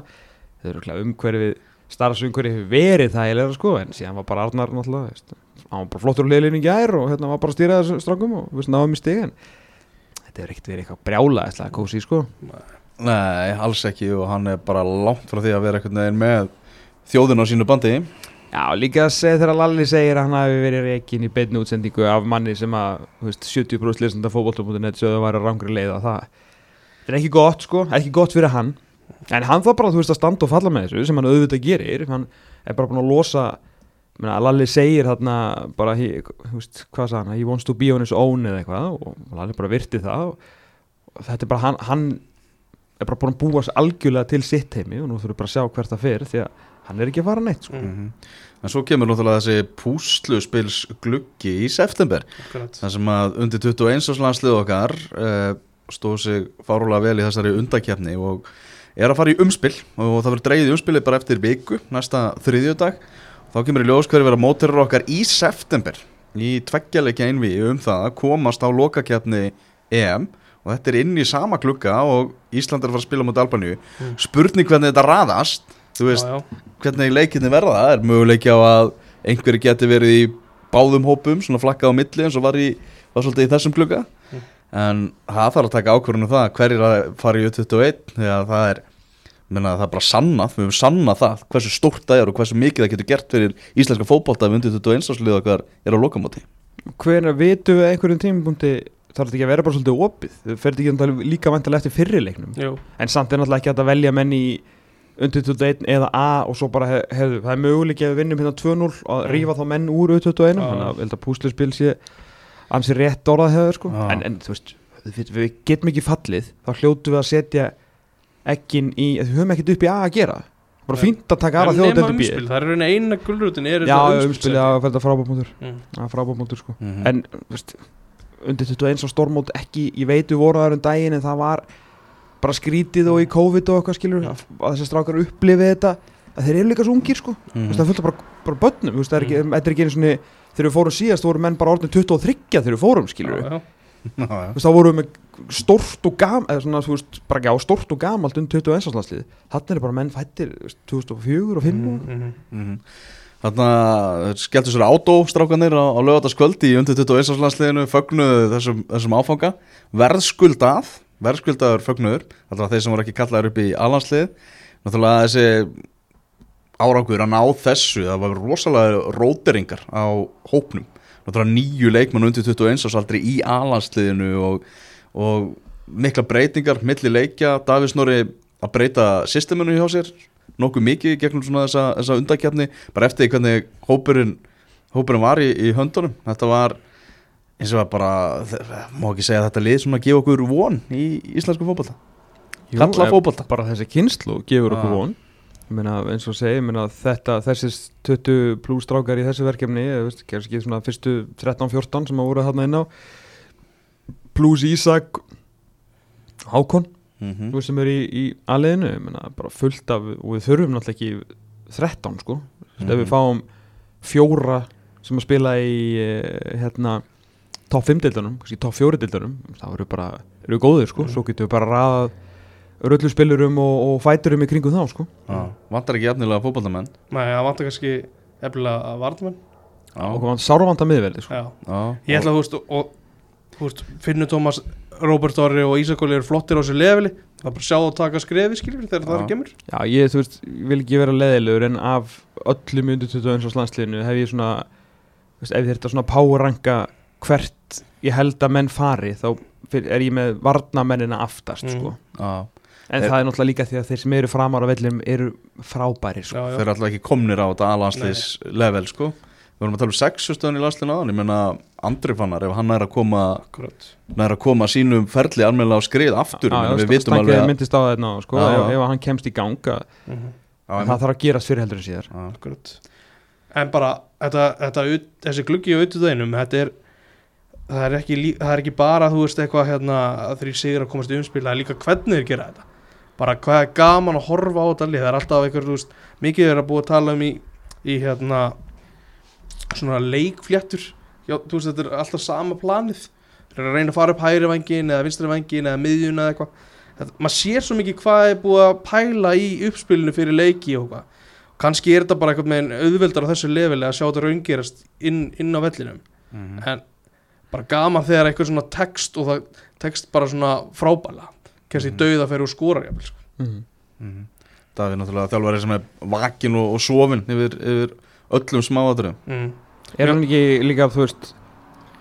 þeir eru klæð umhverfið starfsumhverfið hefur verið það eiginlega sko, en síðan var bara Arnar náttúrulega, veist, hann var bara flottur liðlinni í gær og hérna var bara að stýra þessu strákum og veist, náðum í stig en þetta er ekkert verið eitthvað brjála eitthvað kósi sko. Nei, alls ekki og hann er bara langt frá því að vera veginn með þjóðin á sínu bandi Já, líka að þegar Lalli segir að hann hafi verið reikin í beinni útsendingu af manni sem að, þú veist, 70% lesenda fótbollum.net sögðu að væri rangri leið og það þetta er ekki gott, sko, ekki gott fyrir hann. En hann þarf bara, þú veist, að standa og falla með þessu sem hann auðvitað gerir, hann er bara búin að losa menna, Lalli segir þarna bara, þú veist, hvað sagði hann? He wants to be on his own eða eitthvað og Lalli bara virti það og, þetta er bara, hann, hann er bara búin að búa algjörlega til sitt heimi og nú þurfum við bara að sjá hvert það fer því að hann er ekki að fara neitt, sko. Mm. En svo kemur náttúrulega þessi púsluspils gluggi í september. Þar sem að undir 21 árs landslið okkar uh, stóð sig fárúlega vel í þessari undakefni og er að fara í umspil. Og það verður dreigið í umspilið bara eftir viku næsta þriðjudag. Þá kemur í ljós hverju vera móturir okkar í september. Í tveggjarleikja einvi um það að komast á lokakefni EM. Og þetta er inn í sama klukka og Ísland er að fara að spila mot Albaníu. Mm. spurning hvernig þetta raðast þú veist, Já, já. hvernig leikinni verða það er möguleiki á að einhverju geti verið í báðum hópum svona flakkað á milli eins og var, í, var svolítið í þessum klukka Mm. en það þarf að taka ákvörðunum það hverjir að fara í U21 þegar það er menna, það er bara sannað, við höfum sannað það hversu stórt það er og hversu mikið það getur gert fyrir íslenska fótbolta ef undir 21 áslið okkar er á lokamóti Hvernig vitum við einhverjum tímapunkti þarf þetta ekki að vera bara svolítið opið þau fer þetta ekki líka vantilega eftir fyrirleiknum Jú. en samt er náttúrulega ekki að velja menn í undir 21 eða A og svo bara hef, hefðu, það er möguleik að við vinnum hérna 2-0 og að Mm. rífa þá menn úr undir 21 Já. þannig að að púsluspil sé ansi rétt orðað hefur sko Já. en, en þú veist, við, við getum ekki fallið þá hljótu við að setja ekkin í, við höfum ekkert upp í A að gera bara fínt að taka aðra þjóðdeldi B umspil, það er eina gulrutin er Já, þetta umspilið að verða frábámútur Mm. frábámútur sko mm en veist, undir 21 á stormót ekki, ég veit við vorum þar um daginn en það var bara skrítið og í COVID og eitthvað skilur að, að þessar strákar upplifið þetta að þeir eru líka svo ungir sko mm. -hmm. það er fullt af bara, bara börnum, það er ekki, þetta er ekki einu svona þegar við fórum síðast voru menn bara orðin 23 þegar við fórum skilur <laughs> Já, já. veist, þá vorum við með stórt og gam eða svona, þú veist, bara já, stórt og gamalt undir 21 áslagslið, þannig er bara menn fættir þú veist, 2004 og 5 Mhm, mhm. Mm Þannig að skelltu sér átóstrákanir á, á lögataskvöld í undir 21 árslandsliðinu fögnuðu þessum, þessum áfanga verðskuldað, verðskuldaður fögnuður alltaf þeir sem voru ekki kallaður upp í alhanslið náttúrulega þessi árangur að ná þessu það var rosalega róteringar á hópnum. Náttúrulega nýju leikmann undir 21 ársaldri í alhansliðinu og, og mikla breytingar milli leikja, Davís Snorri að breyta systeminu hjá sér nokkuð mikið gegnum svona þessa, þessa undakjarni bara eftir hvernig hópurinn hópurinn var í, í höndunum. Þetta var eins og að bara má ekki segja að þetta lið svona að gefa okkur von í íslensku fótbolta? Jú, kalla fótbolta. bara þessi kynslu gefur okkur von. Meina eins og segi, ég meina þetta þessi 20 pluss strákar í þessu verkefni ekki svona fyrstu 13-14 sem að voru þarna inn á. Pluss Ísak Hákon Mhm. þú veist sem eru í, í meina, bara fullt af, og við þurfum náttúrulega ekki 13 sko, mm ef Mhm. við fáum fjóra sem að spila í eh, hérna top 5 dildunum, kannski top 4 dildunum þá eru bara, eru við góðir sko. Svo getum við bara raðað röllu spilurum og, og fæturum í kringum þá sko. Já, vantar ekki jafnilega fótballtamenn Nei, það vantar kannski efnilega að varðmenn og hvað sárvanda miðverði sko. Já, Já, ég ætla að þú veist og, Finnur Tómas, Róbert Orri og Ísakóli eru flottir á sér leveli. Það er bara að sjá og taka skrefi skilur þegar það er kemur. Já, ég, þú veist, vil ekki vera leðilegur en af öllum undir 21 á landsliðinu hef ég svona, veist, ef þetta svona powerranka hvert ég held að menn fari, þá er ég með varnamennina aftast, Mm. sko. En Er- það er náttúrulega líka því að þeir sem eru framar á vellum eru frábæri, sko. Já, Þeir já. eru alltaf ekki komnir á þetta aðlandsliðs level sko. Við vorum að tala um sexu stöðun í landslinu aðan Ég meina Andri Fannar, ef hann er að koma Akkurat. nær að koma sínum ferli almennilega á skrið aftur Já, Við vitum alveg að myndist á þetta, sko, Já, ef, já. ef hann kemst í ganga Mhm, Já, það þarf að gerast fyrir heldur en síðar. En bara þetta, þetta, ut- þessi gluggi á auðvitaðinum þetta er það er, ekki, það er ekki bara þú veist eitthvað hérna þeir sigur að komast í umspil það er líka hvernig þeir gera þetta. Bara hvað er gaman að horfa á þetta lið það er alltaf eitthvað, þú veist, mikið er að búa að tala um í, í hérna svona leikfléttur. Já, þú veist, þetta er alltaf sama planið. Þeir eru að reyna að fara upp hægri vangin eða vinstri vangin eða miðjun eða eitthvað. Maður sér svo mikið hvað er búið að pæla í uppspilinu fyrir leiki og hvað. Kannski er þetta bara eitthvað með auðveldar á þessu leveli að sjá þetta raungerast inn, inn á vellinum. Mhm. en bara gaman þegar eitthvað svona text og það text bara svona frábæla kannski Mhm. mm. dauða fyrir og skora jafnvel, sko. mm. Mhm. Það er náttúrulega þjálfari sem er vakin og, og sofin yfir, yfir öllum smáaturum mm. Er hann ekki líka, þú veist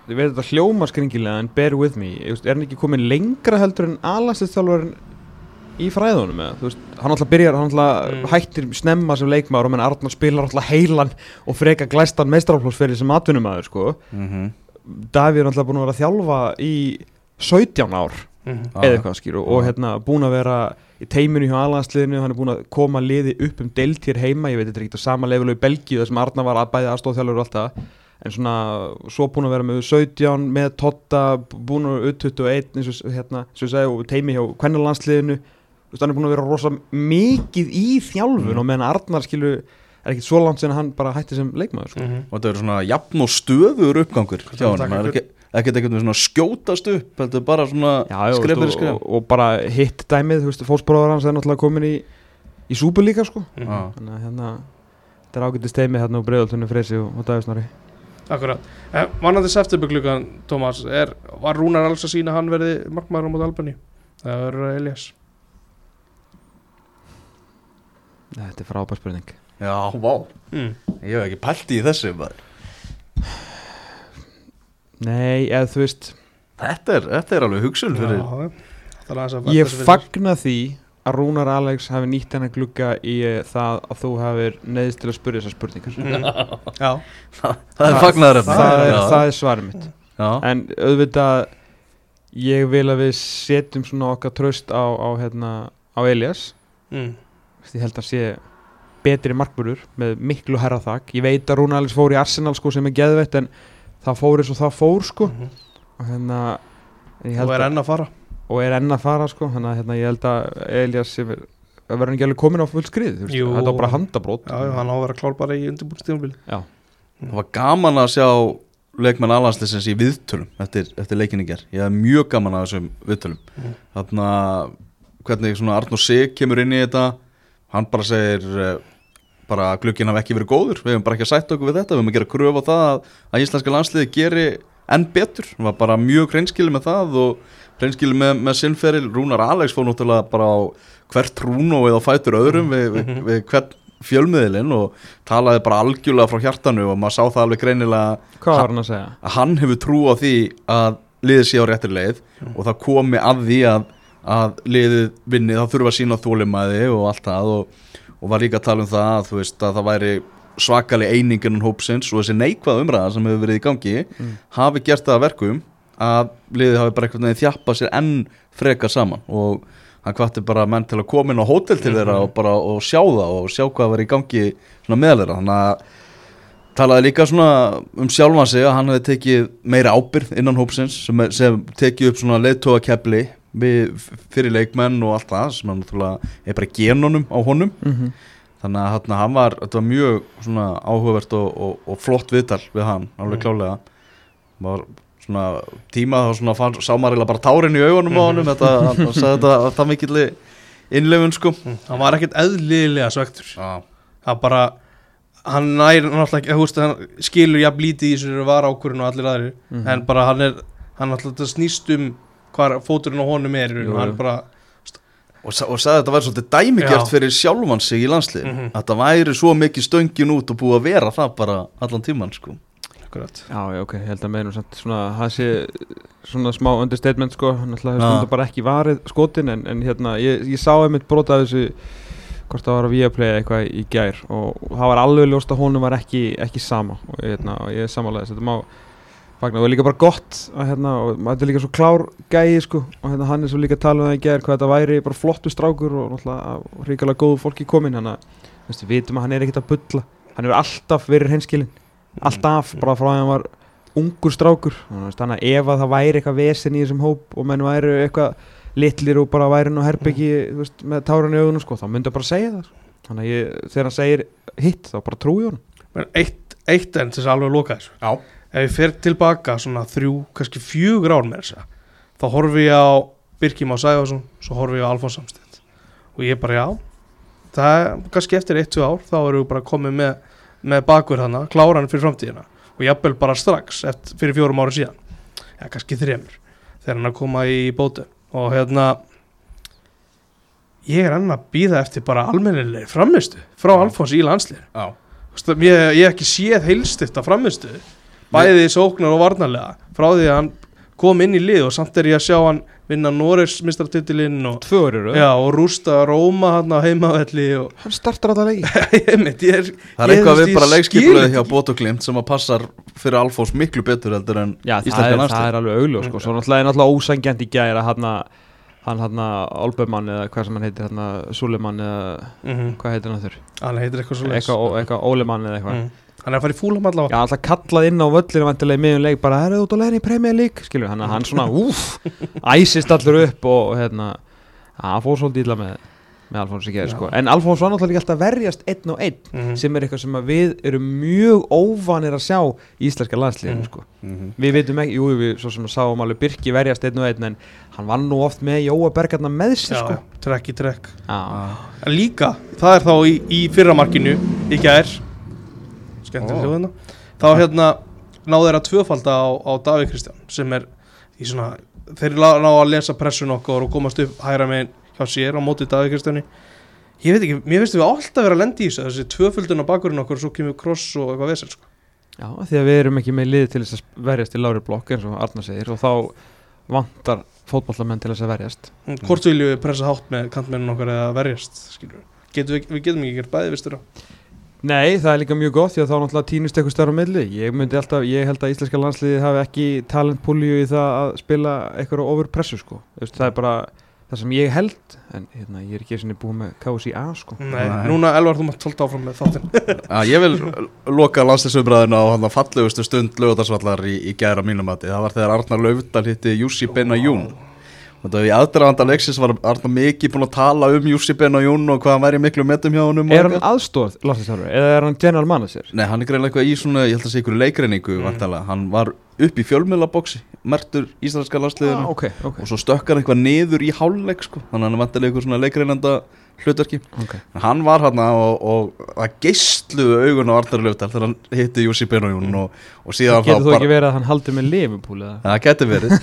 Ég veit þetta hljóma skringilega en bear with me Er hann ekki komin lengra heldur en alansliðþjálfarinn í fræðunum eða, þú veist, hann alltaf byrjar, hann alltaf Mm. hættir snemma sem leikmaður og menn Arnar spilar alltaf heilan og freka glæstan meistrarflósferði sem atvinnumæður sko. mm -hmm. Davíð er alltaf búin að vera að þjálfa í 17 ár Mm. eða eitthvað skýru og Já. hérna búin að vera í teiminu hjá alansliðinu, hann er búin að koma liði upp um deilt hér heima, ég veit þetta er ekki á sama level og í Belgíu þar sem Arnar var að bæði aðstofþjálfur og allt það en svona, svo búin að vera með 17 með Totta, búin að vera 21 eins og hérna, svo ég segi og teimi hjá kvennalandsliðinu, þú veist hann er búin að vera rosa mikið í þjálfun Mm. og meðan Arnar skilur er ekki svo langt sem hann bara hætti sem leikmaður sko. Mm. og þetta er svona jafn og stöður uppgangur er er ekkert ekkert með svona skjótast upp heldur bara svona Já, já, skref veist, fyrir og, skref og, og bara hitt dæmið, fósbróðar hans er náttúrulega komin í, í súpu líka sko. Mm. Já. þannig að hérna þetta er ágættist teimi hérna á breiðaltunni Freysi og, og Davísnari Akkurat, eh, vanandi septemberklukkan Tómas, er, var Rúnar alls að sína hann verði markmaður á móti Albani það verður Elias Þetta er frábær spurning já, vá, mm. ég hef ekki pælt í þessu maður. Nei, eða þú veist þetta er, þetta er alveg hugsun fyrir Já, það aðeins að Ég fagna því að Rúnar Alex hafi nýtt hennar glugga í eh, það að þú hafir neðist til að spyrja þessar spurningar. Mm. <laughs> Já, það er fagnaður það, er, það er svarið mitt. Já, En auðvitað ég vil að við setjum svona okkar tröst á, á, hérna, á Elias. Mm. Ég held að sé betri markburður með miklu herra þak. Ég veit að Alex fór í Arsenal sko sem er geðveitt en það fór eins og það fór sko. Mhm. og hérna ég og er að, enn að fara. og er enn að fara sko. Þannig að hérna, ég held að Elias er að verður ekki alveg komin á full skrið þetta var bara handabrót Já, já, hann á að vera klár bara í undirbúrstíðumbil Já. það var gaman að sjá leikmenn alhansleisins í viðtölum eftir, eftir leikinni ger, ég hef mjög gaman að þessum viðtölum. Mm. þarna hvernig svona Arnur Sig kemur inn í þetta hann bara segir eh, bara að glugginn hafi ekki verið góður. Við hefum bara ekki að sætta okkur við þetta, við hefum að gera kröf á það að, að íslenska landsliði geri enn betur, hann var bara mjög hreinskili með það og hreinskili með, með sinnferil, Rúnar Alex fór náttúrulega bara á hvert Rúno eða fætur öðrum við, við, við hvern fjölmiðilinn og talaði bara algjörlega frá hjartanu og maður sá það alveg greinilega Hvað var hann að segja? hann hefur trú á því að liðið sé á réttir leið og það komi að því að, að liðið vinni, þá þurfa að sína þólimaði og allt það og, og var líka að tala um það að, veist, að það væri svakalig einingin hópsins og þessi neikvað umræða sem hefur verið í gangi Mm. hafi gert það að verkum að liðið hafi bara einhvern veginn þjappað sér enn frekar saman og hann hvatti bara menn til að koma inn á hótel til þeirra og bara og sjá það og sjá hvað var í gangi svona meðal þeirra þannig að talaði líka svona um sjálfan sig að hann hefði tekið meira ábyrð innan hópsins sem, sem tekið upp svona leiðtóakefli við, fyrir leikmenn og allt það sem er náttúrulega er bara genunum á honum Mhm. þannig að hann, hann var, þetta var mjög svona áhugavert og, og, og flott viðtal við hann, alveg Mm. klálega var svona tíma þá svona fann, sá maður bara tárin í augunum á honum þetta, hann, hann sagði þetta það mikill innlefun sko Mm. hann var ekkert eðlilega svektur Já, það bara hann nær náttúrulega ekki, þú veist, hann skilur jafn lítið í þessu var ákvörðin og allir aðrir Mhm. en bara hann er, hann náttúrulega snýst um hvað fóturinn á honum er Jú, og hann bara, og, sa- og sagði að þetta væri svolítið dæmigjart Já. fyrir sjálfan sig í landslið Mhm. að það væri svo mikið stöngin út og búið að vera það bara allan tíman sko. Akkurat. Já, já, ok, ég held að meðnum samt svona, það sé svona smá understatement sko, náttúrulega hefur þetta bara ekki varið skotin en, en hérna, ég, ég sá einmitt brota þessu, hvort það var að Viaplay eða eitthvað í gær. Og það var alveg ljóst að honum var ekki, ekki sama. Og hérna, og ég samanlega þess, þetta má fagna og það er líka bara gott að hérna, og þetta er líka svo klár gæi sko. Og hérna, hann er svo líka að tala um það í gær hvað þetta væri bara flottu strákur og náttúrulega ríkala góðu fólki komin, hann að, þú veist, við vitum að hann er ekkert að bulla, hann hefur alltaf verið henskilinn alltaf, bara frá að hann var ungur strákur. Þannig að ef að það væri eitthvað vesen í þessum hóp og menn væri eitthvað litlir og bara væri nú herbyggi veist, með tárun í augunum sko, þá myndi bara segja það sko. ég, þegar hann segir hitt þá bara trúi honum. Eitt, eitt enn til þess að alveg loka þessu. Já. Ef ég fer tilbaka svona þrjú, kannski fjögur ár með þessa þá horfi ég á Birkjum á Sæfarsson svo horfi ég á Alfons Samstedt. Og ég bara já það er kannski eftir eitt, tvö ár þá erum við bara komið með, með bakur hana kláran fyrir framtíðina. Og jafnvel bara strax eftir, fyrir fjórum ára síðan. Já, kannski þremur þegar hann að koma í bótu og hérna ég er enn að býða eftir bara almennilegri framistu frá Alfons í landslið ég, ég hef ekki séð heilstift af framistu bæði sóknar og varnarlega. Frá því að hann kom inn í lið og samt er ég að sjá hann vinna Noregs mistratitilinn og, og rústa Róma hann á heimavelli og hann startar <laughs> mitt, ég er Það er eitthvað við bara skil hjá ekki. Bót og Glimt sem að passar fyrir Alfons miklu betur heldur en Já, það er, það er alveg augljós sko. Svo náttúrulega er náttúrulega ósængjant í gæra hann hann hann Olbermann eða hvað sem hann heitir hann Sulemann eða Mhm, hvað heitir hann þurr hann heitir eitthvað ó- eitthvað Ólemann eða eitthvað. Mm. Hann er að fara í fúlam allavega Já, alltaf kallað inn á völlinu vantilega í miðjum leik bara, er það út á leiðin í Premier League skilur, hann, hann svona, úf æsist allur upp og hérna að hann fór svolítið illa með með Alfons Já. sko, en Alfons var náttúrulega líka alltaf að verjast einn og einn, Mhm. sem er eitthvað sem að við erum mjög óvanir að sjá í íslenska landsliðinu, Mhm. sko Mhm. við veitum ekki, jú, við svo sem sáum alveg Birki verjast einn og einn, en hann var nú oft með Jóa Bergarna með sér, já, sko trekk í trekk Já, en líka, það er þá í, í fyrramarkinu í gær skemmtileg hljóðina þá hérna náðu þeir að tvöfalda á, á Davík Kristján sem er í svona þeir ná ná að lesa pressun okkur og komast upp hægra megin hjá sér á móti Davík Kristjáni. Ég veit ekki, mér finnst við alltaf vera að lenda í þessu þessi tvöföldun á bakurinn okkur og svo kemur kross og eitthvað vesel sko. já, því að við erum ekki með lið til þess að verjast í lári blokk eins og Arna segir og þá vantar fótballamenn til þess að verjast. Hvort viljum við pressa hátt með kantmennun okkur eða verjast skilur Getum við, við getum ekki gert bæði vistur á Nei, það er líka mjög gott því að þá náttúrulega týnist eitthvað stærra á milli ég, myndi alltaf, ég held að íslenska landsliði hafi ekki talentpúlju í það að spila eitthvað over pressu sko veist, það er bara það sem ég held en hérna, ég er ekki eins og búið með KSI A sko Nei, Nei. núna Elvar þú mátt tólta áfram með þáttinn <laughs> Já, ég vil loka landslisumræðina á hann fallegustu stund lögutarsvallar í, í gæra mínum mati. Það var þegar Arnar Laufdal hitti Jussi Benajún. Og það í aðdraðanda leiksins var Arnar mikið búin að tala um Jussi Benajún og hvað hann væri miklu metum hjá honum. og Er hann aðstóð landsliðsarfur eða er hann general manager? Nei, hann er greinlega eitthvað í svona, ég held að segja ykkur leikreiningu Mm. mm. Hann var upp í fjölmiðlabóksi, mertur íslenska landsliðinu. Ah, ok, ok, Og svo stökkar hann eitthvað niður í hálfleik, sko. Þannig að hann er vantilega ykkur svona leikreinanda hlutverki. ok Hann var hann og, og það geistluðu augun á Arnar Löfdal þegar hann hitti Jussi Benajún og, og síðan Getur þó ekki verið að hann haldi með eða? það geti verið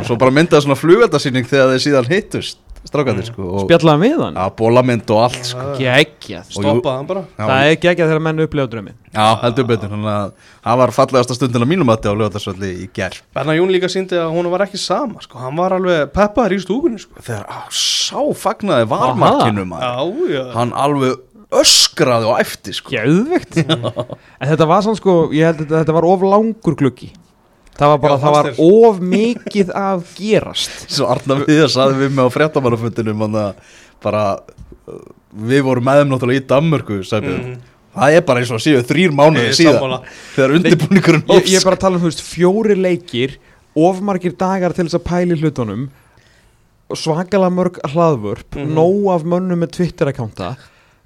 og svo bara myndaði svona flugveldasýning þegar þeir síðan hittust strákandir sko og Spjallaði með hann? að bólamynd og allt sko. Geggjað Og Stoppaði hann bara. Já, Það er geggjað þegar menn upplega drömmin já heldur betur þannig að það var fallegasta stundin að mínum að á lögadagsvöldi í ger Berna Jún líka síndi að hún var ekki sama sko. Hann var alveg peppaður í stúkunni sko. þegar á, sá fagnaði varmarkinu maður. Já, já. Hann alveg öskraði og eftir sko. Geðvegt <laughs> En þetta var svona sko, ég held að þetta var of langur gluggi Það var bara, Já, það var of mikið að gerast. <laughs> Svo Arnar við að saði við mig á að bara uh, við vorum með þeim náttúrulega í Danmörku Mhm. það er bara eins og síðan þrýr mánuði síðan þegar undirbúningurinn ég, ég er bara að tala um, veist, fjóri leikir Of margir dagar til þess að pæli hlutunum svakalega mörg hlaðvörp Mhm. nóg af mönnum með Twitter-akkánta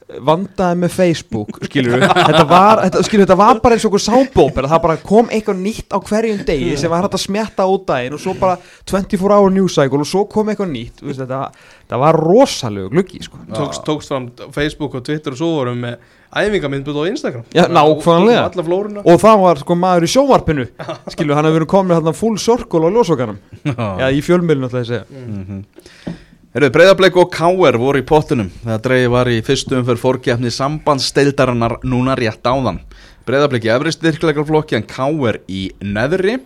vandaði með Facebook skilur þetta var, þetta, skilur, þetta var bara eins og okkur sábóper það bara kom eitthvað nýtt á hverjum degi sem var hægt að smjatta út daginn og svo bara 24 hour news cycle og svo kom eitthvað nýtt. Þú veist, þetta, þetta var rosalegu gluggi sko. tókst, tókst fram Facebook og Twitter og svo vorum með æfingamindbúð á Instagram. Já, nákvæmlega. Alla flóruna. Og það var sko maður í sjónvarpinu skilur, hann hefur verið komin full circle á ljósokanum Já, í fjölmjölinu ætla ég að segja. Mhm. Herru, Breiðablik og Káer voru í pottunum þegar dreigi var í fyrstu umfyrir fórkeppni sambandsdeildarinnar núna rétt áðan. Breiðablik í efri styrklegarflokki en Káer í neðri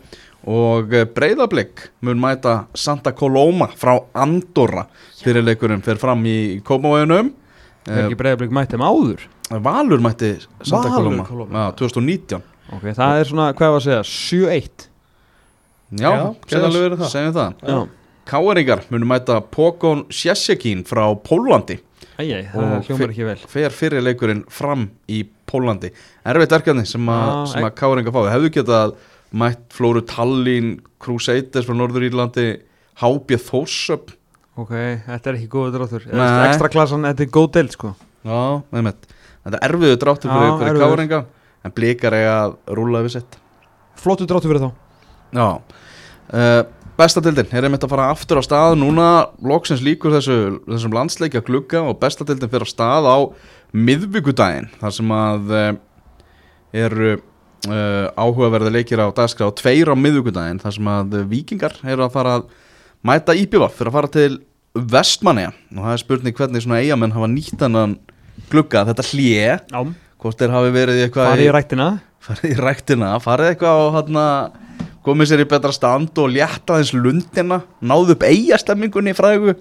og Breiðablik mun mæta Santa Coloma frá Andorra fyrir leikurinn fer fram í Kópavöginum. er ekki breiðablík mætt þeim áður Valur mætti Santa Valur Coloma, Coloma. Já, 2019. ok, það er svona, hvað var að segja, 7-1 Já, verið það. segjum það. já, Káeringar mun mæta Pokon Sjessekin frá Pólandi. æjæ, það hljómar ekki vel. fer fyrir leikurinn fram í Pólandi. Erfitt verkefni sem, a, sem að Káringa fá. Hefðu getað mætt Flóru Tallinn Crusaders frá Norður Írlandi HB Þórsöp ok, þetta er ekki góður dráttur. Nei. ekstra klassan, þetta er góð deild sko. Já, með þetta er erfiðu dráttur fyrir, Já, fyrir. Káringa en blikar eiga að rúla yfir sitt. Flottu dráttur fyrir þá. Já. Uh, Bestatildin er einmitt að fara aftur á stað. Núna loksins líkur þessu, þessum landsleikja glugga og bestatildin fyrir á stað á miðvíkudaginn þar sem að uh, eru uh, áhugaverði leikir á dagskrá tveir á miðvíkudaginn þar sem að vikingar eru að fara að mæta íbjöfa fyrir að fara til vestmanniða og það er spurning hvernig svona eigamenn hafa nýtt hennan glugga þetta hlje já, hvort þeir hafi verið eitthvað farið í ræktina. farið í ræktina, farið eitthvað á hann komið sér í betra stand og létta aðeins lundina, náðu upp eigastemmingunni í frægu.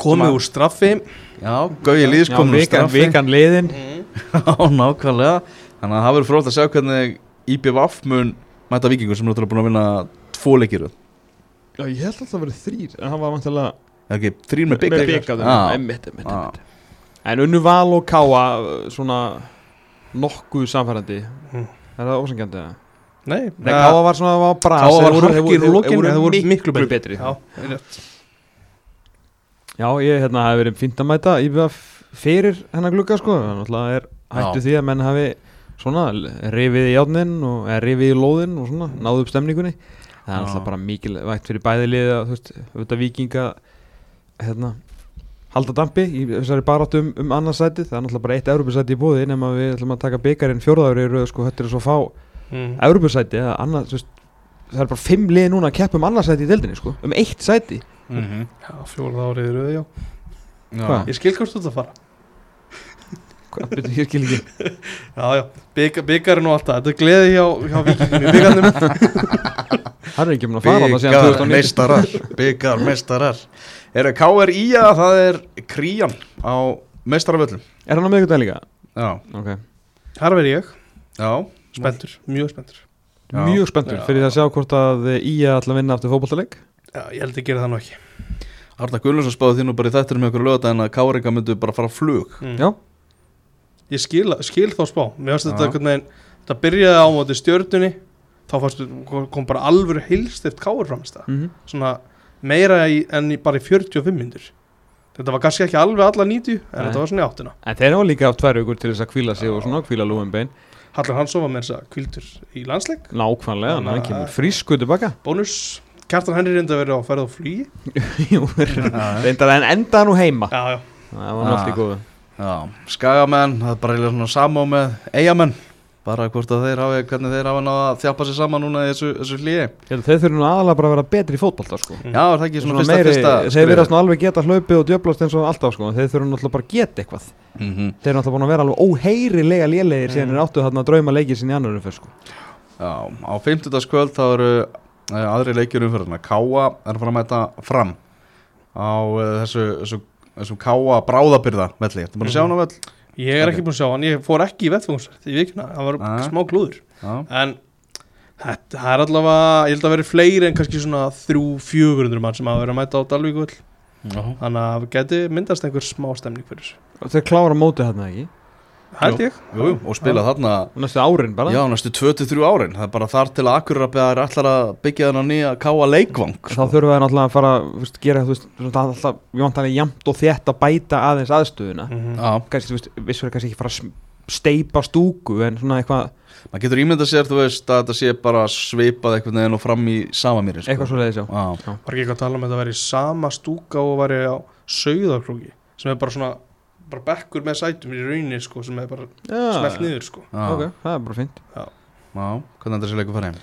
Komið úr straffi. Já, Gauði Lýðs já, komin úr vikan, straffi. vikan liðin. <laughs> Já, nákvæmlega. Þannig að það verður frótt að sjá hvernig IBVF mun mæta vikingur sem er náttúrulega búin að vinna tvo leikir. Já, ég held alltaf að vera þrýr en það var vantilega ekki þrýr með bygg byggaður Já. emmitt, emmitt, Já. emmitt en unnu val og káa svona nokkuð samfærandi Mm. er það ósengjandi eða? Nei, Nei, káa var svona, var bra Káa var voru- harkir þeir úr voru- miklu betri. Já. Já, ég hérna hafi verið fínt að mæta IBF fyrir hennar glugga sko. Það náttúrulega er hættu Já. því að menn hafi svona rifið í játnin og eða rifið í lóðin og svona náðu upp stemningunni. Það er náttúrulega bara mikilvægt fyrir bæði liði að þú veist, auðvitað vikinga hérna halda dampi í þessari baráttu um, um annarsæti það er náttúrulega bara eitt Evropasæti í búði nema við ætlum að taka byggarinn fjórðaður í röð sko. Þetta er svo fá Mm. Evropasæti eða annað, veist það er bara fimm liði núna að keppa um annarsæti í deildinni sko um eitt sæti. Mm -hmm. Já, fjólað árið í röðu, já. Hvað? Ég skil hvort þú að fara. Hvað, byrju, ég skil ekki. <laughs> Já, já, Bygg, byggarinn og allt það Þetta er gleði hjá, hjá vikingum í byggarnum <laughs> hann er ekki mun að fara það síðan byggar 2019 meistarar byggar meistarar. Eru KR í að það er krían á meistaravöllum. Er hann á miðvikudaginn líka? já, Ok. Þar verð ég, já spenntur, mjög spenntur. Já. Mjög spenntur Já. fyrir að sjá hvort að Ía ætla að vinna aftur fótballtaleik Já, ég held að gera það nú ekki. Arna Gullarsson spáði því nú bara í þettir með okkur lögða en að Káringa myndu bara fara á flug. Mm. Já, Ég skil, skil þá spá. Mér finnst þetta einhvern veginn Það byrjaði á móti stjörnunni Þá fannst, kom bara alvöru heilstift káur framist það mm Svona meira í, en í, bara í 45 myndur Þetta var kannski ekki alveg alla 90 En Nei. þetta var svona í áttina. En þeir hafa líka átt tvær vikur til þess að kvíla sig og svona kvíla lúum bein Hallar Hansson var með þess að kvildur í landsleik. Nákvæmlega, Þannig hann að- kemur frísku tilbaka. Bónus. Kjartan Henry reyndi að vera á ferð á flugi. <laughs> Jú, <laughs> reyndar en enda nú heima. Já, já. Það var nátt í góðu. Já, skagamenn, það er bara eiginlega svona samá með eigamenn bara hvort að þeir hafi, hvernig þeir hafa náða að þjapa sér saman núna í þessu, þessu hlýi Þeir þurfum nú aðalega bara að vera betri í fótballta sko. Mm. já, er það ekki svona, Svona fyrsta, meiri, fyrsta Þeir verða svona alveg geta hlaupið og djöblast eins og alltaf sko. Þeir þurfum náttúrulega bara að geta eitthvað mm -hmm. Þeir eru náttúrulega búin að vera alveg óheyrilega lélegir síðan Mm. er áttu þarna að drauma leikið sinni í annar umfyrst sko. já, á 50. kvöld þá eru uh, aðri leikjur umfyrirna Káa er að mæta fram á uh, þessu, þessu, þessu Káa bráðabyrða velli, ertu búin að sjá hana vell? Ég er Ok. ekki búin að sjá hann, ég fór ekki í vettfóngsverð í vikuna, það var Nei. smá glúður já, En þetta það er allavega, ég held að vera fleiri en kannski svona þrjú, fjögurundur mann sem hafa verið að mæta á Dalvíkvöld já, Þannig að geti myndast einhver smá stemning fyrir þessu. Þeir klára mótið þarna ekki held ég. Jú, jú, og spila þarna næstu árin bara. Já, næstu 2-3 árin. Það er bara þar til að Akurabæðar ætlar að byggja þennan nýja káa leikvang þá þurfum við náttúrulega að fara þú veist, gera þú veist, alltaf, við vantum að jamt og þétt að bæta aðeins aðstöðuna. Mhm. Já, kannski, þú veist, vissur kannski ekki fara að steypa stúku en svona eitthvað, maður getur ímyndað sér, þú veist, að þetta sé bara svipað einhvern veginn og fram í sama mér eitthvað svo leiðis já. Já, Var ekki eitthvað að tala um að þetta væri sama stúka og væri á sauðarklóki sem er bara svona bara bekkur með sætum í rauninni sko sem er bara smelt já, niður sko. Já, ok, það er bara fint já, hvernig þetta sé leikur farið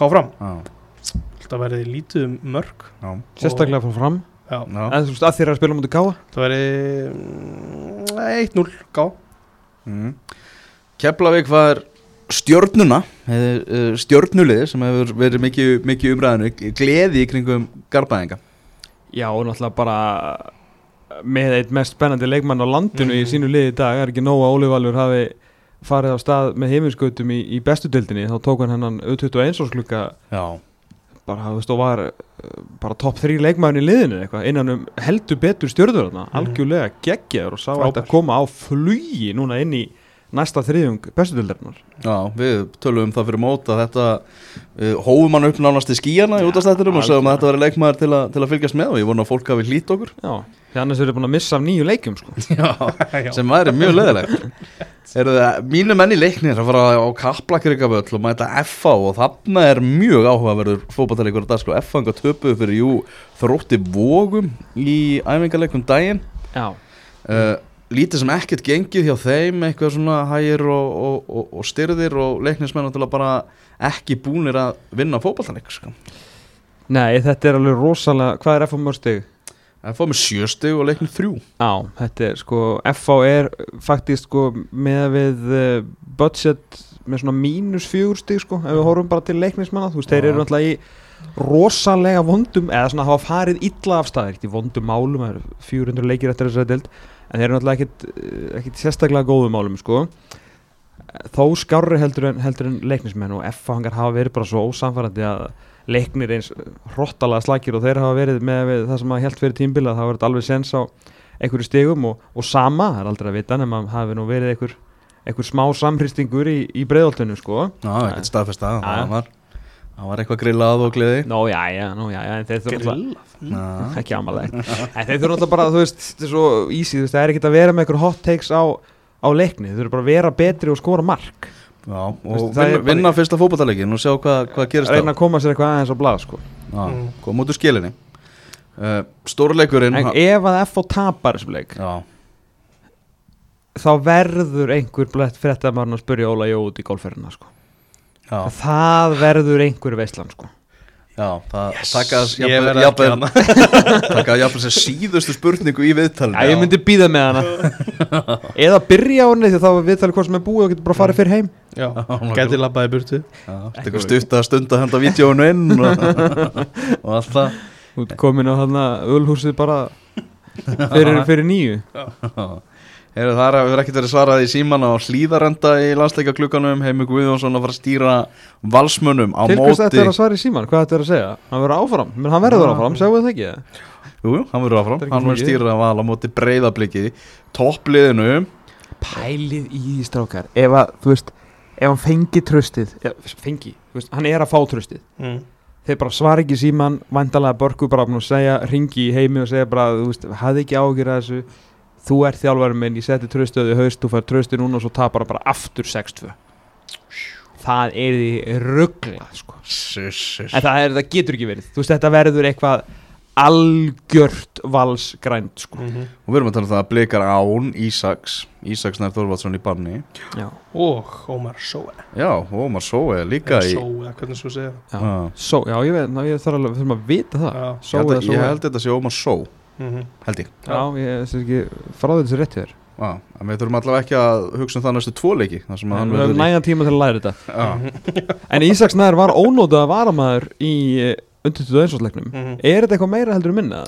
Ká fram, Já, þetta væri lítið um mörg já, sérstaklega frá fram. Já, já. En þú veist að þér er að spila mútið gáa það væri mm, 1-0 Ká mm. Keflavík var stjörnuna eh, stjörnulið sem hefur verið mikið, mikið umræðinu gleði í kringum garbaðinga já og náttúrulega bara með eitt mest spennandi leikmann á landinu í Mhm. sínu liði í dag er ekki nóg að Óli Valur hafi farið á stað með heiminskautum í, í bestu dildinni þá tók hann hennan U21 ársklukka Já, bara, þú veist, og var uh, bara topp þrý leikmæðin í liðinu eitthvað, innan um heldur betur stjörður þarna, Mhm. algjörlega geggjaður og sá Frábær. þetta koma á flugi núna inn í næsta þriðjung bestudildarinnar já, við tölum um það fyrir mót að þetta uh, hófum hann upp nánast í skíjana í Já, útastættinum og sagðum að þetta veri leikmaður til, a, til að fylgjast með og ég vona að fólk hafi hlýtt okkur. Já, því annars eru búin að missa af nýju leikjum sko. <laughs> Já, sem væri mjög leðilegt mínu menn í leiknir að fara á Kaplakrikavöll og mæta FA og þarna er mjög áhugaverður fótballtæleikur að sko. FA enga töpuðu fyrir jú þrótti vógum í æfingarleikum daginn. Já, uh, lítið sem ekkert gengið hjá þeim eitthvað svona hægir og, og, og, og styrðir og leiknismenn að bara ekki búnir að vinna fótballtæleik sko. nei, þetta er alveg rosalega hvað er FH mörgstig? FA með sjöstig og leiknir þrjú Já, þetta er sko FH er faktist sko með við uh, budget með svona mínus fjögur stig sko ef við horfum bara til leiknismanna, þú veist, þeir eru náttúrulega í rosalega vondum eða svona hafa farið illa af staðir í vondum málum, það eru 400 leikir eftir þessari deild, en þeir eru náttúrulega ekkit, eh, sérstaklega góðum málum sko. Þó skárri heldur en, heldur en leiknismenn og FH hangar hafa verið bara svo ósamfærandi að leiknir eins hrottalega slagir og þeir hafa verið með það sem að held fyrir tímbila það hafa verið alveg sens á einhverju stigum og, og sama, það er aldrei að vita nema hafi nú verið einhver, einhver smá samhristingur í, í breiðoltinu sko. Já, ekkert staðfest að Já. það var, það var eitthvað grillað og gleði Nó já, já, nó já, já, alltaf Já. ekki amalegt en þeir þurfa alltaf <laughs> bara, þú veist, þetta er svo easy, þú veist, það er ekkert að vera með einhver hot takes á, á leikni, þeir þurfa bara að vera betri og skora mark Já, og það er vinna, bara- vinna fyrsta fótballtaleikin og sjá hvað, hvað gerist reyna að koma sér eitthvað aðeins á blað sko. Já, Mm. koma út úr skilinni uh, Stórleikurinn en ef að FH tapar þessum leik Já, þá verður einhver blett fréttamarinn að spyrja Óla Jó út í golfferðina sko. Já, það verður einhver veistlan sko. já það Yes, <laughs> taka jafnvel sem síðustu spurningu í viðtalinu Já, ég myndi býða með hana. <laughs> Eða byrja á henni því þá er viðtalið hvort sem er búið og getur bara að fara fyrir heim. Já, <laughs> gæti labbaði burtu. Já, tekur stutt að stunda að henda vídjónu inn og, og allt það. Út komin á þarna ölhúsið bara fyrir, fyrir nýju Heru, Það hefur ekkert verið svarað í síman á hlýðarenda í landsleika klukkanum Heimi Guðjónsson að fara að stýra valsmönnum á til hvers móti. þetta er að svara í síman, hvað þetta er að segja? Hann verður áfram, menn hann verður áfram, sjáu það ekki? Jú, jú, hann verður áfram, er hann verður stýra val á móti breyðabliki toppliðinu. Pælið í strákar. Ef að, þú veist, ef hann fengi tröstið ja, fengi, þú veist, hann er að fá tröstið mm. þeir bara svara ekki síman vandalega börku bara að segja ringi í heimi og segja bara, þú veist, hafði ekki ágjur að þessu þú ert þjálfarinn minn, ég seti tröstöðu í haust, þú fær tröstið núna og svo tapar hann bara aftur 6-2 það er því rugglað sko. En það, er, það getur ekki verið, þú veist, þetta verður eitthvað algjört valsgrænt sko. Mm Og við erum að tala um það að blikar án Ísaks Ísaks nær Þorvaldsson í banni. Já, Og Ómar Sóe. Já, Ómar Sóe líka í Sóe, hvernig svo segja. Já. Já. Já, ég veit, ná, ég þarf alveg, þurfum að vita það. Já. Ég held, eða að, svo ég held þetta sé Ómar Só mm held ég. Já, ég sé ekki frá þessu rétt hér Já, en við þurfum allavega ekki að hugsa um það næstu tvo leiki þar sem að hann Við höfum nægan tíma til að læra þetta. Já, <laughs> En Ísaks Nær var ónótað að varamæður í undir 21. leiknum -hmm. Er þetta eitthvað meira heldur en minna?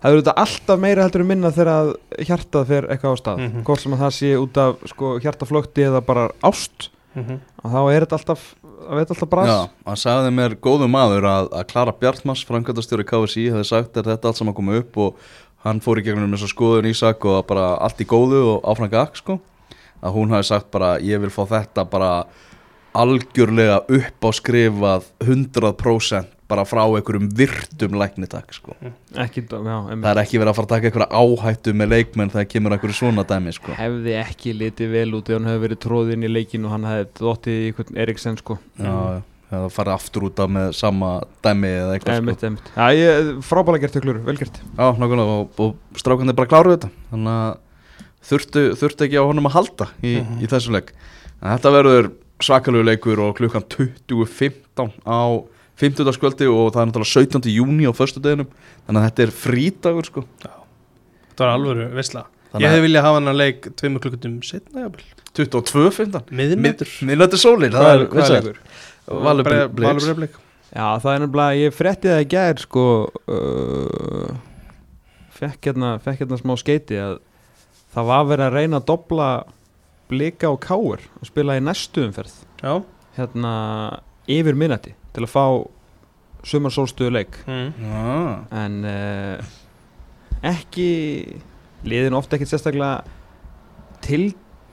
Það eru þetta alltaf meira heldur en minna þegar að hjartað fer eitthvað á stað? Mhm. Hvort sem að það sé út af sko, hjartaflökti eða bara ást? Að þá er þetta alltaf, það veit alltaf bras. Já, hann sagði mér góðu maður að, að Klara Bjartmars, framkvæmdastjóri KSI, hefði sagt að þetta allt saman komið upp og hann fór í gegnum þess að skoðun Ísak og bara allt í góðu og áfram gakk sko. Að hún hafi sagt bara ég vil fá þetta bara algjörlega upp á skrifað 100% bara frá einhverjum virtum læknitak sko. ekki, já, það er ekki verið að fara að taka einhverja áhættu með leikmenn þegar kemur einhverju svona dæmi sko. hefði ekki litið vel út ef hann hefði verið tróðinn í leikin og hann hefði dottið í einhvern Eriksen sko. Já, já, það fara aftur út af með sama dæmi eða eitthvað sko. Ég, frábæla gert töklur, vel gert. Já, nákvæmlega. Og, og strákandi bara kláruðu þetta. Þannig að þurftu, þurftu ekki á honum að halda í, Mhm. í þessu leik. En þetta verður svakalegu leikur og klukkan 20.15 á 50. skvöldi og það er náttúrulega 17. júni á föstu deginum þannig að þetta er frítagur sko. Það var alvöru Þannig Ég hefði viljað hafa hann að leik tveimur klukkutum setna jafnvel. 22.15 Miðnættur Miðnættur sólir Hvað er- hvað er leikur? Valur Bre- Blix. Valur Breflik Já, það er nefnilega, ég frétti það í gær sko uh, fekk, hérna, fekk hérna smá skeiti að það var verið að reyna að dobla blika og káur og spila í næstu umferð. Já. Hérna yfir minnati til að fá sumarsólstuðu leik. Mm. Já, en uh, ekki liðin ofta ekkert sérstaklega til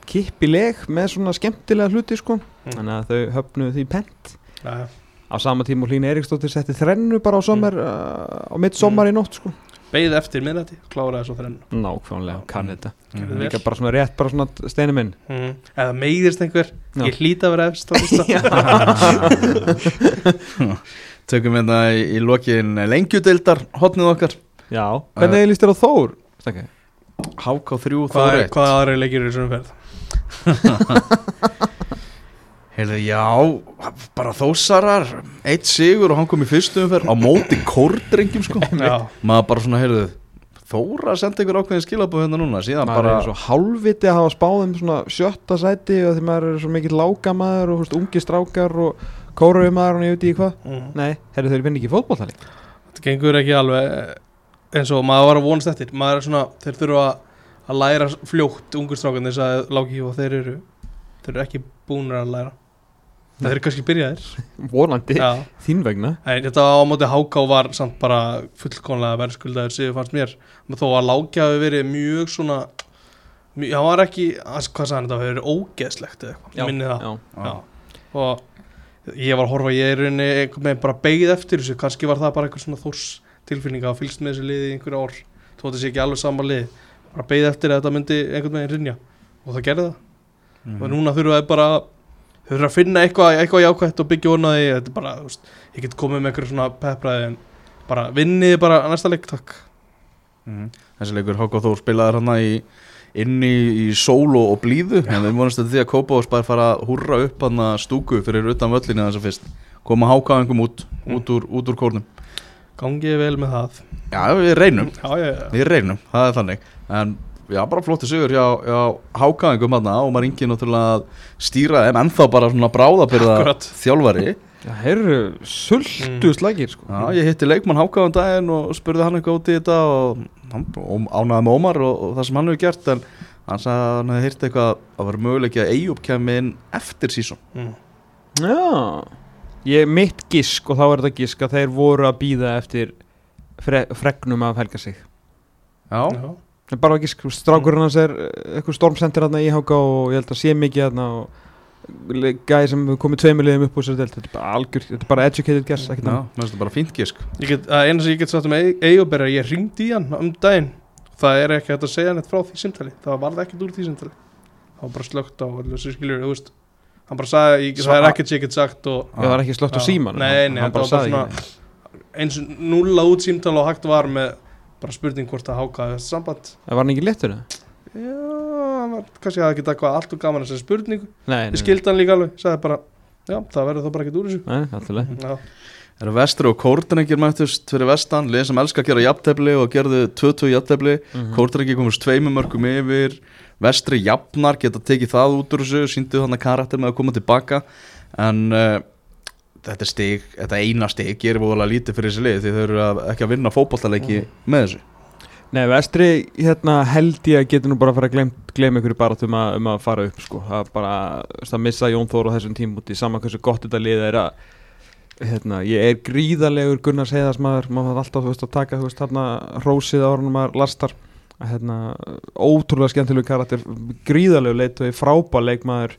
kippileg með svona skemmtilega hluti sko. Þannig að þau höfnuðu því pent. Já, á sama tíma og Hlín Eriksdóttir setti þrennu bara á sommar uh, á mitt sommar í nótt sko Beið eftir miðnætti Kláraði svo þrenn nákvæmlega, kann þetta. Vel. líka bara svona rétt, bara svona steinu minn mm. Eða meiðist einhver Já. Ég hlýta að vera efst <laughs> <laughs> Tökum hérna í, í lokin lengjudildar hotnið okkar já, hvernig líst þér á Þór? HK3 Hvað, Þór er- 1 hvað aðra leikir eru svona ferð? <laughs> Heyrðu, já, bara þósarar Eitt sigur og hann kom í fyrstu umferð. Á móti kórdrengjum sko. <laughs> Já. Maður bara svona, heyrðu Þóra sendi ykkur ákveðin skilabóð hérna núna Síðan maður bara er svo hálfviti að hafa spáðum svona sjötta sæti og því maður er svo mikill lágamaður og húst, ungi strákar og kóruðumadur og ég veit ekki hvað. Mm. nei, herru þeir vinna ekki fótbolltali Þetta gengur ekki alveg eins og maður var að vonast eftir. Maður er svona, þeir þurfa að læra fljótt ungur strákan þess að lági og þeir eru, þeir eru ekki búnir að læra þeir eru kannski byrjaðir. <laughs> Vonandi, Já, þín vegna. En þetta á móti Háká var samt bara fullkonlega verðskuldaður síðu fannst mér. Þó að lági hafi verið mjög svona mjög, hann var ekki, að- hvað sagði hann þetta hafi verið ógeðslegt eða minni það. já. Já. og ég var að horfa ég er rauninni veginn bara beigð eftir þessu. Kannski var það bara einhver svona þórs tilfinning að fylgst með þessu liði í einhverju ár. Þó þetta sé ekki alveg sama lið. Bara beigð eftir að þetta myndi einhvern veginn rinja og það gerði það. Mhm. og núna þurfa þau bara þau þurfa að finna eitthvað, eitthvað jákvætt og byggja ornaði þetta er bara, þú veist, ég get komið með einhverju svona peppraði en bara vinniði bara að næsta leik takk. Mhm. Þessi leikur HK Þór spilaður hann í inn í, í sól og, blíðu. En við vonast að því að Kópavós bara fara að húrra upp hann stúku fyrir utan völlinu þess að fyrst. Koma hákaðingum út, út úr, út úr kórnum. Gangið vel með það. Já, við reynum, já, já, já. við reynum, það er þannig. En já, bara flótti sigur hjá, hjá hákaðingum hann og maður ringi náttúrulega að stýra þeim ennþá bara svona bráðabyrða þjálfari. Já, herru, sultu slækir sko. Já, ég hitti leikmann hákaðan daginn og spurði hann eitthvað út í þetta og hann ánaði með Ómar og, og það sem hann hefur gert en hann sagði að hann hefði hýrt eitthvað að vera möguleiki að Eyjup kemi inn eftir sísón. Mm. Já. Ég mitt gisk og þá er þetta gisk að þeir voru að býða eftir fre fregnum af helga sig. Já, Já. Það er bara gisk, strákurinn hans er eh, eitthvað stormsendir hann í HK og ég held að sé mikið hann og gæði sem komið tveimur liðum upp úr sér delt, þetta er bara algjör, þetta er bara educated guess, ekkert já, annað. mér finnst þetta bara fínt gísk eina sem ég get sagt um Eyjób er að ég ringdi í hann um daginn. Það er ekki hægt að segja neitt frá því simtali það varði ekkert úr því simtali það var bara slögt á skiljur þú veist. Hann bara sagði, ég, það er ekkert sem ég get sagt og Já, það er ekki slögt á Já. síman Nei, nei, hann bara var sagði ekki eins og núla út símtal og hægt var með bara spurning hvort að háka þetta samband. Það var hann ekki léttur? Það? já, hann var, kannski hafði ekki eitthvað allt og gaman þessari spurningu. Nei, ég skildi hann líka alveg, sagði bara já, það verður þá bara ekkert úr þessu. Nei, alltaf já, Það eru vestri og kórdrengir mættust fyrir vestan? Lið sem elska að gera jafntefli og gerðu 2-2 jafntefli. Mhm. Kórdrengir komast tveimur mörgum yfir. Vestri jafnar geta tekið það út úr þessu síndu þannig karakter með að koma tilbaka. En uh, þetta stig, þetta eina stig gerir voðalega lítið fyrir þessi lið því þau eru að, ekki að vinna fótballtaleiki með þessu. Nei, vestri hérna held ég að getur nú bara að fara að glem, glem ykkur bara um, að- um að fara upp sko. er bara að missa Jón Þór á þessum tímúti saman hversu gott þetta lið er að hérna, ég er gríðalegur Gunnars heiðasmaður, maður þarf alltaf þú veist, að taka veist, hérna, hrósið á hann maður lastar. Að, hérna, ótrúlega skemmtilegu karakter, gríðalegur leit og frábær leikmaður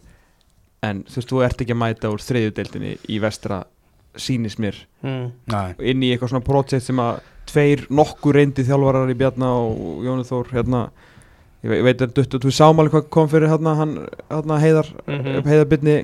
en þú veist, þú ert ekki að mæta úr þriðjudeildinni í vestra sýnis mér mm. Nei, inn í eitthvað svona projekt sem að tveir nokkur reyndi þjálfarar í Bjarna og Jóni Þór hérna, ég ve- ég veit að duttu, þú sáum alveg hvað kom fyrir hérna, hann, hérna heiðar Mhm. heiðar byrni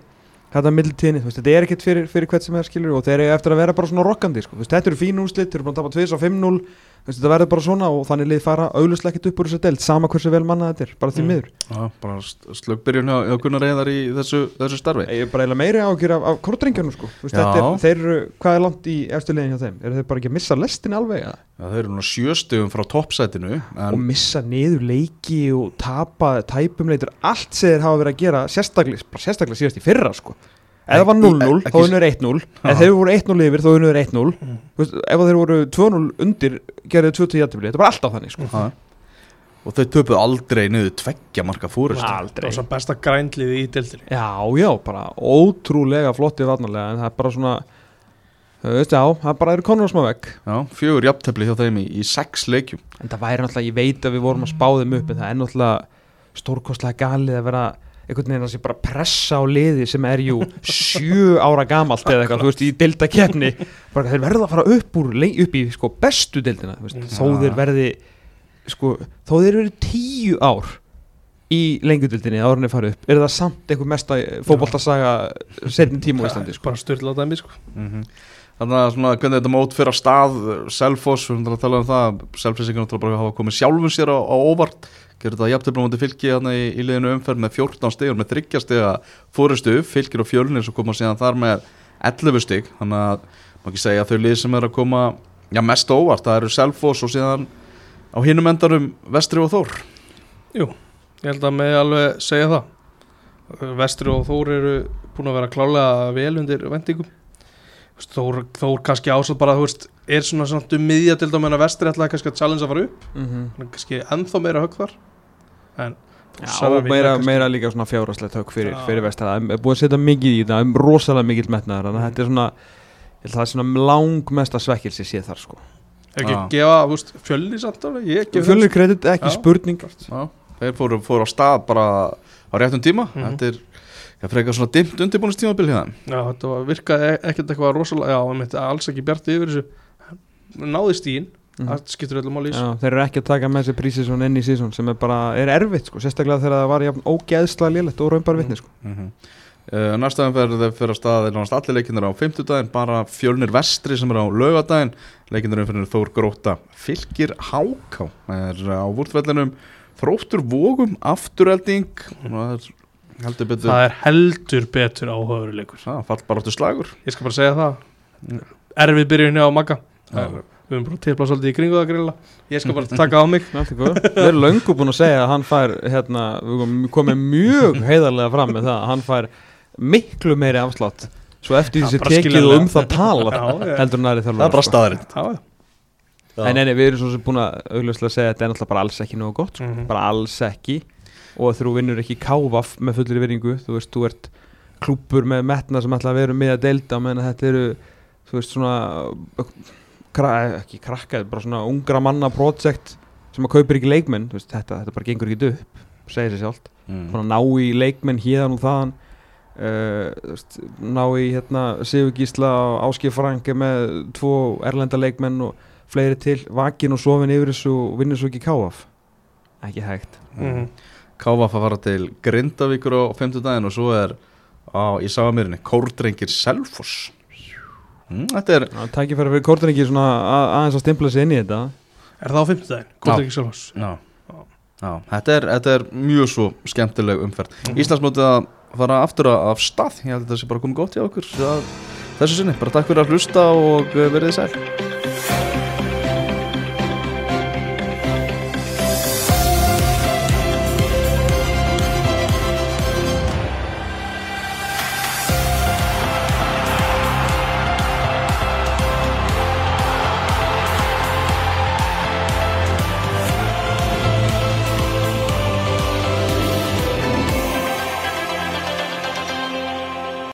hérna mildtíðinni, þú veist, þetta er ekkert fyrir, fyrir hvert sem er skilur og þeir eru eftir að vera bara svona rokkandi sko. Þú veist, þetta eru fín úrslit, þeir eru búin að tapa 2 og 5-0 Þú veist, þetta verður bara svona og þannig lið fara auðvitað ekkert upp úr þessu deild, sama hversu vel mannað þetta er, bara því Mm. miður já, bara slögbyrjun hjá, hjá Gunnar Eðar í þessu, þessu starfi Ég er bara eiginlega meiri ágjur af, af kortringjónu sko. Þú veist, þetta er, Já. þeir eru, hvað er langt í eftir liðin hjá þeim? Eru þeir bara ekki að missa lestin alveg? Ja? Þeir eru núna sjöstugum frá toppsætinu og missa niður leiki og tapa tæpum leitur allt sem þeir hafa verið að gera sérstaklega, bara sérstaklega síðast í fyrra sko. Ef það var Ekki- 0-0 ekki- þá unnur 1-0 ef Já. þeir voru 1-0 yfir þá unnur 1-0 Mm. Þú veist, ef þeir voru 2-0 undir gerðu 2-2 jættibli, þetta var alltaf þannig sko. og þau töpuð aldrei niður tveggja marka fórust Það aldrei var svo besta grænlið í deildinni. Já, já, bara ótrúlega flotti varnarlega en það er bara svona þú veist, já, það bara eru konur á smá vegg. Já, fjögur jafntefli hjá þeim í, í sex leikjum. En það væri náttúrulega, ég veit að við vorum að spá þeim upp en það er náttúrulega stórkostlega galið að vera einhvern veginn að sé bara pressa á liði sem er jú sjö ára gamalt eða eitthvað, þú veist, í delta kefni bara þeir verða að fara upp úr upp í sko bestu deildina, þú veist, Mhm. þó þeir verði sko, þó þeir verði tíu ár í lengjudildinni árunni fara upp, er það samt einhver mesta fótboltasaga setni tíma á Íslandi, sko. Bara styrla dæmi sko Þannig að svona, hvernig þetta mót fyrir að stað Selfoss, við erum að tala um það Selfissingar náttúrulega hafa komið sjálfum sér á, á óvart Gerður þetta jafntefnum átti fylki í, í liðinu umferð með 14 stigur með 30 stiga fórustu fylgir og fjölnir sem koma síðan þar með 11 stig þannig að má ekki segja að þau lið sem er að koma já, mest á óvart, það eru Selfoss og síðan á hinum endarum Vestri og Þór. Jú, ég held að með alveg segja það. Vestri og Þór eru búin að vera klálega vel undir vendingum Þór, Þór kannski ásett bara veist, er svona svona um miðja til dæmis að Vestri ætlaði kannski að challenge að fara upp. Mm -hmm. Kannski ennþá meira högg þar. En Já, og meira, meira líka svona fjárhagslegt högg fyrir, fyrir vestara það er búið að setja mikið í þetta, um rosalega mikið metnaður þannig að þetta er svona það er svona langmesta svekkilsi sé þar sko. Ekki Já. gefa veist, fjölni samt alveg? Ég gef Fjölnir kredit, ekki Já. spurning. Já, þeir fóru, fóru á stað bara á réttum tíma. Mhm. þetta er já, frekar svona dimmt undirbúinustímabil hjá þeim Já, þetta var, virkaði e- ekkert eitthvað rosalega Já, það alls ekki bjart yfir þessu Náði stíin, Mhm. það skiptur öllum máli í þessu. Já, þeir eru ekki að taka með sér prísisón inn í sísón sem er bara, er erfitt sko, sérstaklega þegar það var jafn ógeðslega lélegt og raunbar vitni sko. mm -hmm. uh, Næsta umferð þeir fyrir að stað er nánast allir leikinnir á 50 bara fjölnir vestri sem er á laugadaginn leikinnir umferðinu Þór Gróta fylgir Háká er á vúrtvellinum þróttur vógum afturhelding og það er heldur betur Það er heldur betur áhugaveruleikur það fall bara áttu slagur Ég skal bara segja það Mm. Erfið byrjun hjá Magga Já. Það er- Við höfum bara tipla svolítið í kringu það grilla Ég skal bara <laughs> taka á mig. <laughs> Við erum löngu búin að segja að hann fær hérna, við komum- mjög heiðarlega fram með það að hann fær miklu meiri afslátt svo eftir því sem tekið um það tala <laughs> Já, já. heldur næri þjálfur það er bara já. En enni, við erum svo sem búin að augljóslega segja að þetta er náttúrulega bara alls ekki nógu gott sko. Mhm. bara alls ekki og þú vinnur ekki kávaf með fullir virðingu þú veist, þú ert klúpur með metna sem ætla að vera með að deilda menn að þetta eru, þú veist, svona kra, ekki krakka þetta er bara svona ungra manna projekt sem að kaupir ekki leikmenn, þú veist, þetta, þetta bara gengur ekki upp, segir sér sjálft mm. ná í leikmenn hérðan og þaðan uh, þú veist, ná í hérna Sigur Gísla og Áskif Frank er með tvo erlenda leikmenn og fleiri til, vakin og sofin yfir þessu og vinnur svo ekki káaf ekki hægt Mhm. Káfa að fara til Grindavíkur á 50 daginn og svo er á, í Sáamýrinni Kórdrengir Selfoss. Mm, Þetta er Það tækir fyrir fyrir kortinningi svona að, aðeins að stimpla sig inn í þetta. Er það á fimmtudaginn? Góður ekki sjálfs Já, já. Þetta, er, þetta er mjög svo skemmtileg umferð. Mm. Íslandsmótið að fara aftur af stað. Ég held að það sé bara komið gott hjá okkur að, Þessu sinni, bara takk fyrir að hlusta og eh, verið sæl